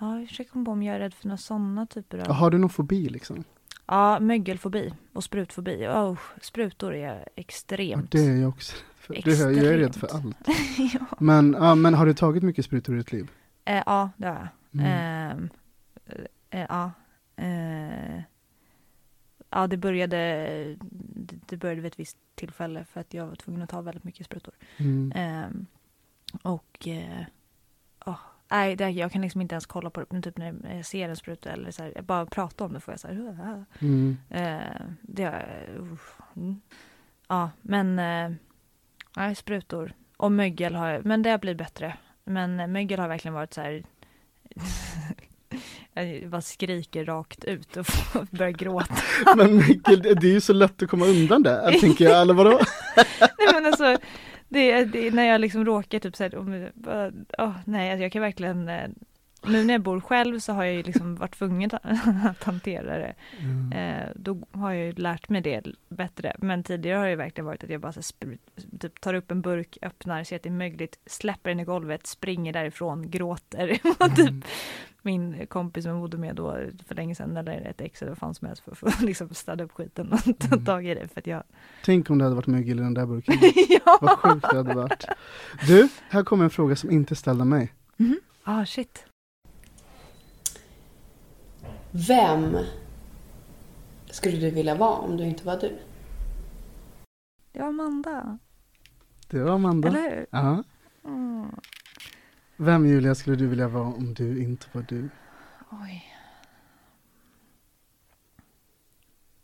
Ja, jag försöker komma på om jag är rädd för några sådana typer av... Har du någon fobi liksom? Ja, mögelfobi och sprutfobi. Oh, sprutor är jag Ja, extremt. det är jag också. Det är, jag är rädd för Extremt. allt. ja. Men, ja, men har du tagit mycket sprutor i ditt liv? Eh, ja, det har jag. Mm. Ehm, eh, ja. Eh, ja, det började, det började vid ett visst tillfälle för att jag var tvungen att ta väldigt mycket sprutor. Mm. Ehm, och eh, nej, det, jag kan liksom inte ens kolla på det. Typ när jag ser en spruta eller så här, bara pratar om det får jag så här. "Åh, Mm. Eh, det usch, mm. Ja, men eh, nej, sprutor. Och mögel har jag, men det har blivit bättre. Men eh, mögel har verkligen varit så här jag bara skriker rakt ut och börjar gråta. Men det det är ju så lätt att komma undan det, tänker jag. Eller vadå? nej men alltså, det, det, när jag liksom råkar typ såhär, oh, åh, nej alltså jag kan verkligen eh, nu när jag bor själv så har jag ju liksom varit tvungen att hantera det. Mm. Eh, då har jag ju lärt mig det bättre. Men tidigare har det verkligen varit att jag bara här typ tar upp en burk, öppnar, ser att det är mögligt, släpper den i golvet, springer därifrån, gråter. Och typ min kompis som jag bodde med då för länge sedan, eller ett ex eller vad fan som helst, för att få liksom städa upp skiten och ta Mm. tag i det. För att jag... Tänk om det hade varit mögel i den där burken. ja! Vad sjukt det hade varit. Du, här kommer en fråga som inte är ställd av mig. Ah, shit. Vem skulle du vilja vara om du inte var du? Det var Amanda, Det var Amanda. eller hur? Ja. Mm. Vem Julia skulle du vilja vara om du inte var du? Oj.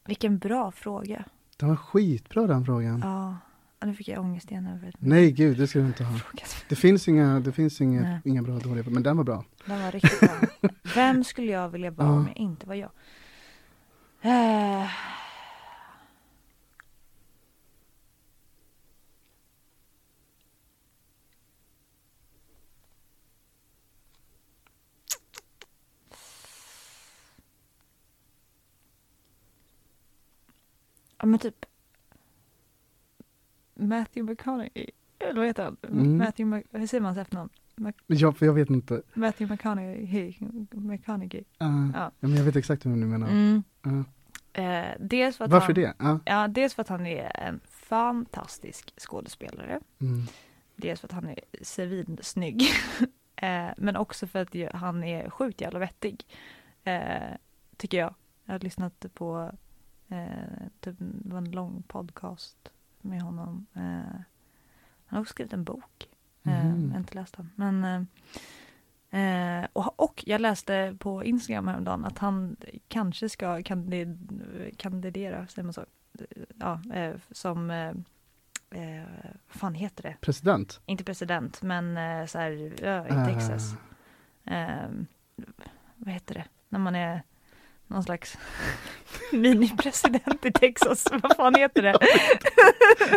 Vilken bra fråga. Den var skitbra den frågan. Ja, Ja, nu fick jag ångest igen över Nej gud, det ska du inte ha. Det finns inga, det finns inga, Nej. inga bra och dåliga, men den var bra. Den var riktigt bra. Vem skulle jag vilja vara om Ja. jag inte var jag? Eh. Ja men typ Matthew McConaughey, eller vad heter han? Mm. Matthew, Mc- hur säger man hans efternamn? Ja, för jag vet inte. Matthew McConaughey. McConaughey. Uh, Ja. ja. men jag vet exakt vem du menar. Mm. Ja. Eh, dels för att Varför han, det? Ja. Ja, dels för att han är en fantastisk skådespelare. Mm. Dels för att han är svinsnygg. eh, men också för att han är sjukt jävla vettig. Eh, tycker jag. Jag har lyssnat på eh, typ, en lång podcast med honom. Eh, han har också skrivit en bok. Eh, Mhm. Jag har inte läst den. Men, eh, eh, och, och jag läste på Instagram häromdagen att han kanske ska kandid, kandidera, säger man så? Ja, eh, som, eh, eh, vad fan heter det? President? Inte president, men eh, så här, ja, i Ah. Texas. Eh, vad heter det? När man är någon slags minipresident i Texas. vad fan heter det?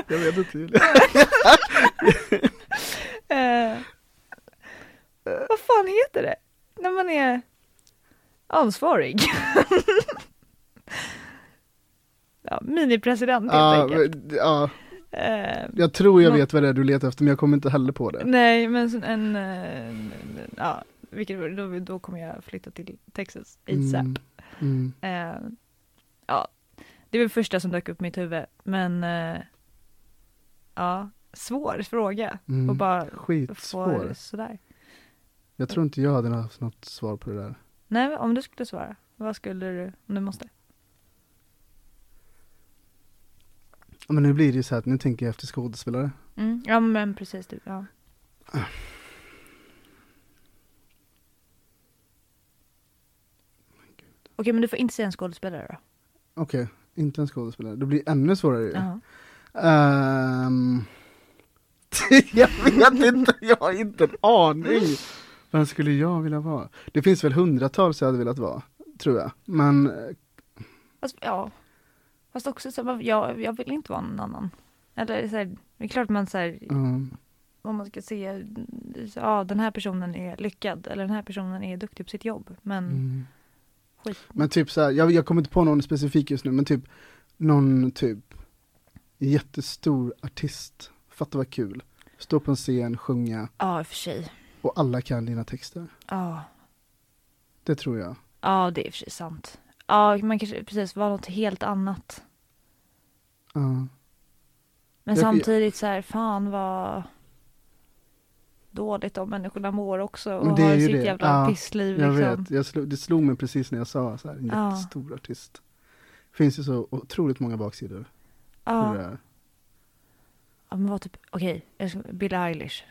Jag vet inte Julia. Eh, vad fan heter det? När man är ansvarig. ja, minipresident helt Ja, enkelt. Eh, jag tror jag vet vad det är du letar efter, men jag kommer inte heller på det. nej, men eh, en ja, vilket, då, då kommer jag flytta till Texas ASAP. Mm. Mm. Eh, ja, det var det första som dök upp i mitt huvud, men eh, ja, svår fråga. Mm. Och bara Skitsvår. få sådär. Jag tror inte jag hade haft något svar på det där. Nej, om du skulle svara, vad skulle du, om du måste? Men nu blir det ju så här att nu tänker jag efter skådespelare. Mm. Ja men precis du, ja. Okej men du får inte säga en skådespelare då? Okej, inte en skådespelare. Det blir ännu svårare ju. Ja. Ehm, jag vet inte, jag har inte en aning. Vem skulle jag vilja vara? Det finns väl hundratals jag hade velat vara, tror jag. Men eh, Fast, ja. Fast också så, här, jag, jag vill inte vara någon annan. Eller så här, det är klart man så här, om man ska se, ja den här personen är lyckad eller den här personen är duktig på sitt jobb. Men mm. Skit. Men typ så här, jag, jag kommer inte på någon specifik just nu, men typ någon typ jättestor artist. Fatta vad kul. Stå på en scen, sjunga Ja i och för sig. och alla kan dina texter. Ja. Det tror jag. Ja det är i och för sig sant. Ja man kanske precis vara något helt annat. Ja. Men Jag- samtidigt så här, fan vad dåligt de människorna mår också och det har ju sitt det. jävla Ja, pissliv Jag liksom. vet, jag slog, det slog mig precis när jag sa så här, en Ja. jättestor artist. Finns ju så otroligt många baksidor. det Ja, ja men vad typ, okej, jag ska- Billie Eilish.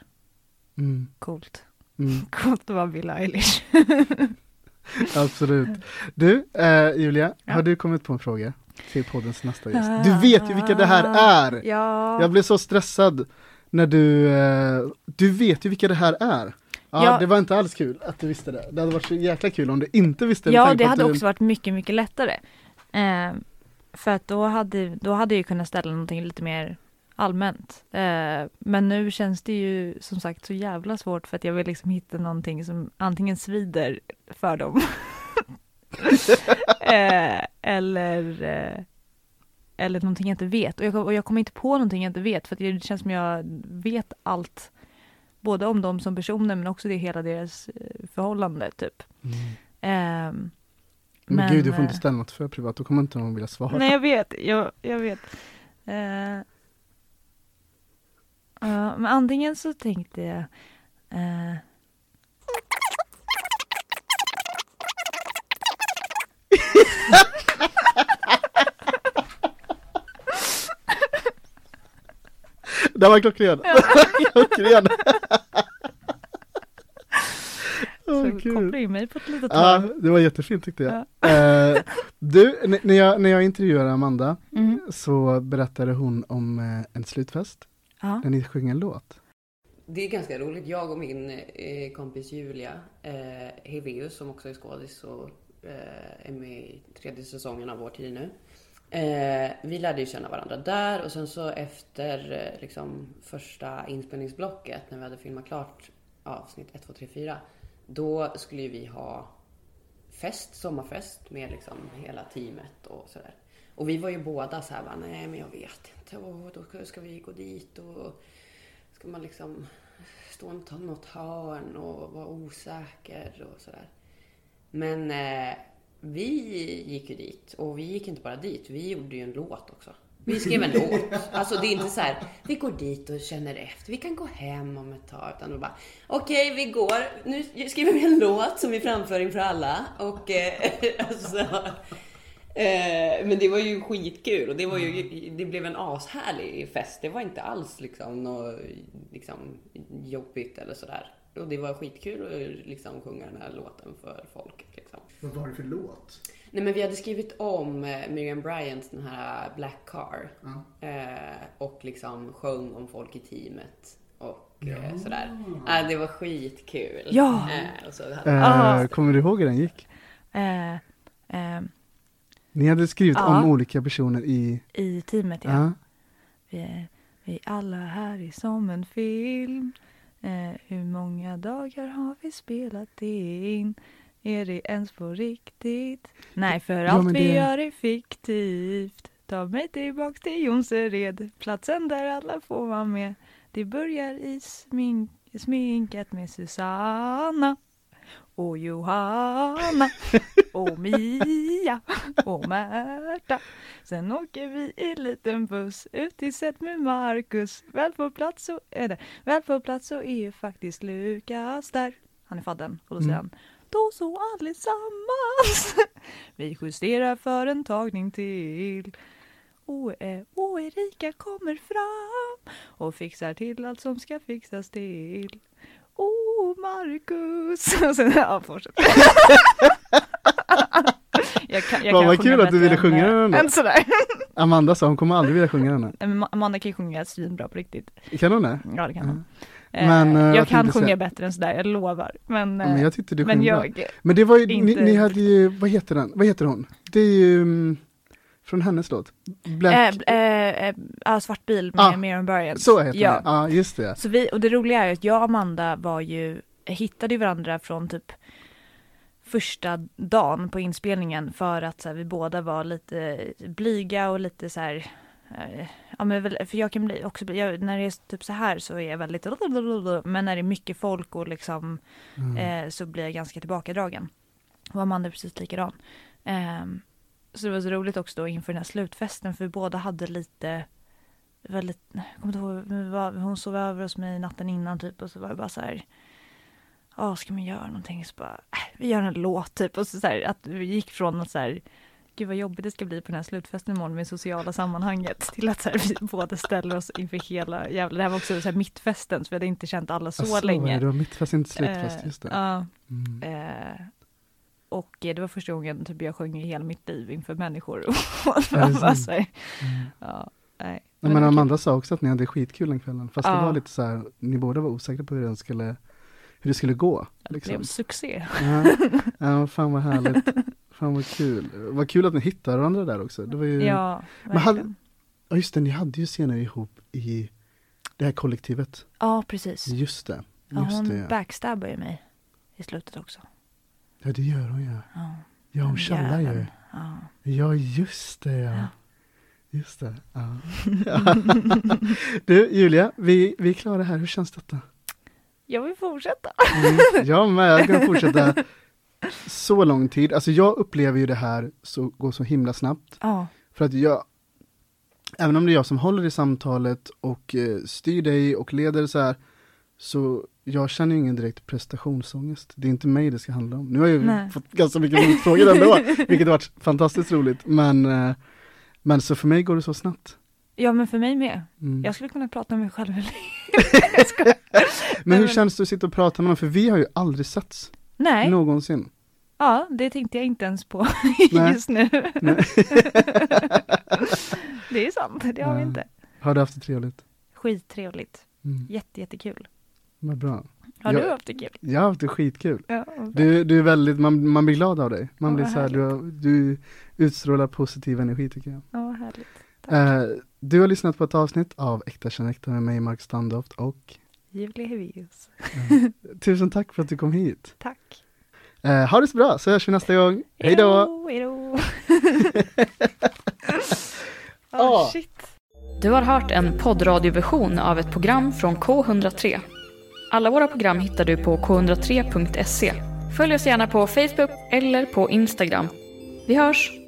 Mm, Coolt. mm, Coolt att vara Billie Eilish. absolut. Du, eh, Julia, Ja. har du kommit på en fråga till poddens nästa gäst? Du vet ju vilka det här är! Ja. Jag blev så stressad när du, eh, du vet ju vilka det här är. Ja, Ja. det var inte alls kul att du visste det. Det hade varit så jäkla kul om du inte visste med Ja, det hade du, också varit mycket, mycket lättare. Eh, för att då hade, då hade jag kunnat ställa någonting lite mer allmänt. Eh, men nu känns det ju som sagt så jävla svårt för att jag vill liksom hitta någonting som antingen svider för dem. eh, eller, eh, eller någonting jag inte vet. Och jag, och jag kommer inte på någonting jag inte vet för det känns som jag vet allt. Både om dem som personer men också det hela deras eh, förhållande typ. Mm. Ehm, Men, gud, du får eh, inte ställa något för privat, då kommer inte någon vilja svara. Nej jag vet, jag, jag vet. Eh, ja, men antingen så tänkte jag eh, Det var klockren! klockren! Så kul. koppla in mig på ett litet Ja, det var jättefint tyckte jag. Eh, du, n- när jag, när jag intervjuade Amanda Mm. så berättade hon om eh, en slutfest Ja. där ni sjöng en låt. Det är ganska roligt. Jag och min eh, kompis Julia eh, Heveus som också är skådis och eh, är med i tredje säsongen av Vår tid nu. Eh, vi lärde ju känna varandra där och sen så efter eh, liksom första inspelningsblocket när vi hade filmat klart avsnitt 1, 2, 3, 4. Då skulle ju vi ha fest, sommarfest med liksom hela teamet och sådär. Och vi var ju båda så här, bara, nej men jag vet inte, och då ska- vi gå dit och ska man liksom stå i något hörn och vara osäker och sådär. Men eh, vi gick ju dit och vi gick inte bara dit, vi gjorde ju en låt också. Vi skrev en låt. Alltså det är inte så här, vi går dit och känner efter, vi kan gå hem om ett tag. Utan då bara, okej vi går, nu skriver vi en låt som vi framför inför alla. Och eh, alltså, Eh, men det var ju skitkul och det, var ju, det blev en ashärlig fest. Det var inte alls liksom något liksom, jobbigt eller sådär. Och det var skitkul att liksom sjunga den här låten för folket. Liksom. Vad var det för låt? Nej men vi hade skrivit om eh, Miriam Bryants den här Black Car. Ja. Eh, och liksom sjöng om folk i teamet. Och eh, sådär. Eh, det var skitkul. Ja. Och så hade. Kommer du ihåg hur den gick? Ni hade skrivit Ja. om olika personer i... I teamet ja. Ja. Vi, är, vi alla här är som en film. Eh, hur många dagar har vi spelat in? Är det ens på riktigt? Nej, för Ja, allt men vi det- gör är fiktivt. Ta mig tillbaks till Jonsered, platsen där alla får vara med. Det börjar i smink, sminket med Susanna och Johanna och Mia och Märta. Sen åker vi i liten buss ut till set med Marcus. Väl på plats så är det, väl på plats så är faktiskt Lukas där. Han är fadden och då säger Mm. han då så allesammans. Vi justerar för en tagning till. Och, och Erika kommer fram och fixar till allt som ska fixas till. Oh, Marcus! Och sen, ja, fortsätt. jag kan, jag Vad- kan vad kul att du ville sjunga eh, den då. Än sådär. Amanda sa hon kommer aldrig vilja sjunga den här. Amanda kan ju sjunga svinbra på riktigt. Kan hon det? Ja, det kan hon. Men, Eh, eh, jag vad kan tänkte sjunga säga? bättre än sådär, jag lovar. Men, Ja, men eh, jag tyckte du men sjöng bra. jag, Men det var ju, ni, inte ni hade ju, vad heter den, vad heter hon? Det är ju mm, från hennes låt. Black, eh, eh, eh, ja, Svart bil med Ah, Miriam Bryant. så heter ja. den, ja just det. Så vi, och det roliga är ju att jag och Amanda var ju, hittade ju varandra från typ första dagen på inspelningen för att så här, vi båda var lite blyga och lite så här eh, Ja men för jag kan bli också, jag, när det är typ så här så är jag väldigt men när det är mycket folk och liksom Mm. eh, så blir jag ganska tillbakadragen. Och Amanda är precis likadan. Ehm, så det var så roligt också då inför den här slutfesten för vi båda hade lite väldigt, jag kommer inte ihåg, var, hon sov över hos mig natten innan typ och så var det bara så här Ja, ska man göra någonting? Så bara, äh, vi gör en låt typ. Och så, så här, att vi gick från att så här, gud vad jobbigt det ska bli på den här slutfesten imorgon med sociala sammanhanget till att så här, vi båda ställer oss inför hela jävla, det här var också så här mittfesten så vi hade inte känt alla så, var länge. Det Det var mittfest, inte slutfest, Eh, just det. Ja, Mm. eh, och eh, det var första gången typ jag sjöng i hela mitt liv inför människor. Det så här, Mm. ja, nej. Det men kul. Amanda sa också att ni hade skitkul den kvällen, fast det Ja. var lite så här, ni båda var osäkra på hur det skulle, hur det skulle gå. Det Liksom. blev succé. Ja, ja, fan vad härligt. Fan vad kul. Vad kul att ni hittade varandra där också. Det var ju, ja. Ja, Men hade- verkligen. just det, ni hade ju scener ihop i det här kollektivet. Ja, precis. Just det. Ja, Just hon det, ja. backstabbar ju mig i slutet också. ja, det gör hon ju. Ja, Ja, hon tjallar ju. Ja. Ja, just det ja. Ja. Just det. Ja. du, Julia, vi, vi är klara här. Hur känns detta? Jag vill fortsätta. Mm, jag med, jag kan fortsätta så lång tid. Alltså jag upplever ju det här så, går så himla snabbt. Ja, För att jag, även om det är jag som håller i samtalet och eh, styr dig och leder så här, så jag känner ju ingen direkt prestationsångest. Det är inte mig det ska handla om. Nu har jag ju Nej. fått ganska mycket motfrågor ändå, vilket har varit fantastiskt roligt. Men, eh, men så för mig går det så snabbt. Ja men för mig med. Mm. Jag skulle kunna prata med mig själv. Men hur men- känns det att sitta och prata med någon? För vi har ju aldrig setts Nej, någonsin. ja det tänkte jag inte ens på just nu. Det är sant, det har vi Ja. inte. Har du haft det trevligt? Skittrevligt. Mm. Jätte, jättekul. Vad bra. Har Ja. du haft det kul? Jag har haft det skitkul. Ja. Du, du är väldigt, man, man blir glad av dig. Man Ja, blir så här, du, du utstrålar positiv energi tycker jag. Ja, vad härligt. Tack. Eh, du har lyssnat på ett avsnitt av Äkta känn äkta med mig, Mark Standoft och Julia Hevius. tusen tack för att du kom hit. Tack. Eh, ha det så bra, så hörs vi nästa gång. Hej då! Hej då! Ah. oh, shit. Du har hört en poddradioversion av ett program från K103. Alla våra program hittar du på k103.se. Följ oss gärna på Facebook eller på Instagram. Vi hörs!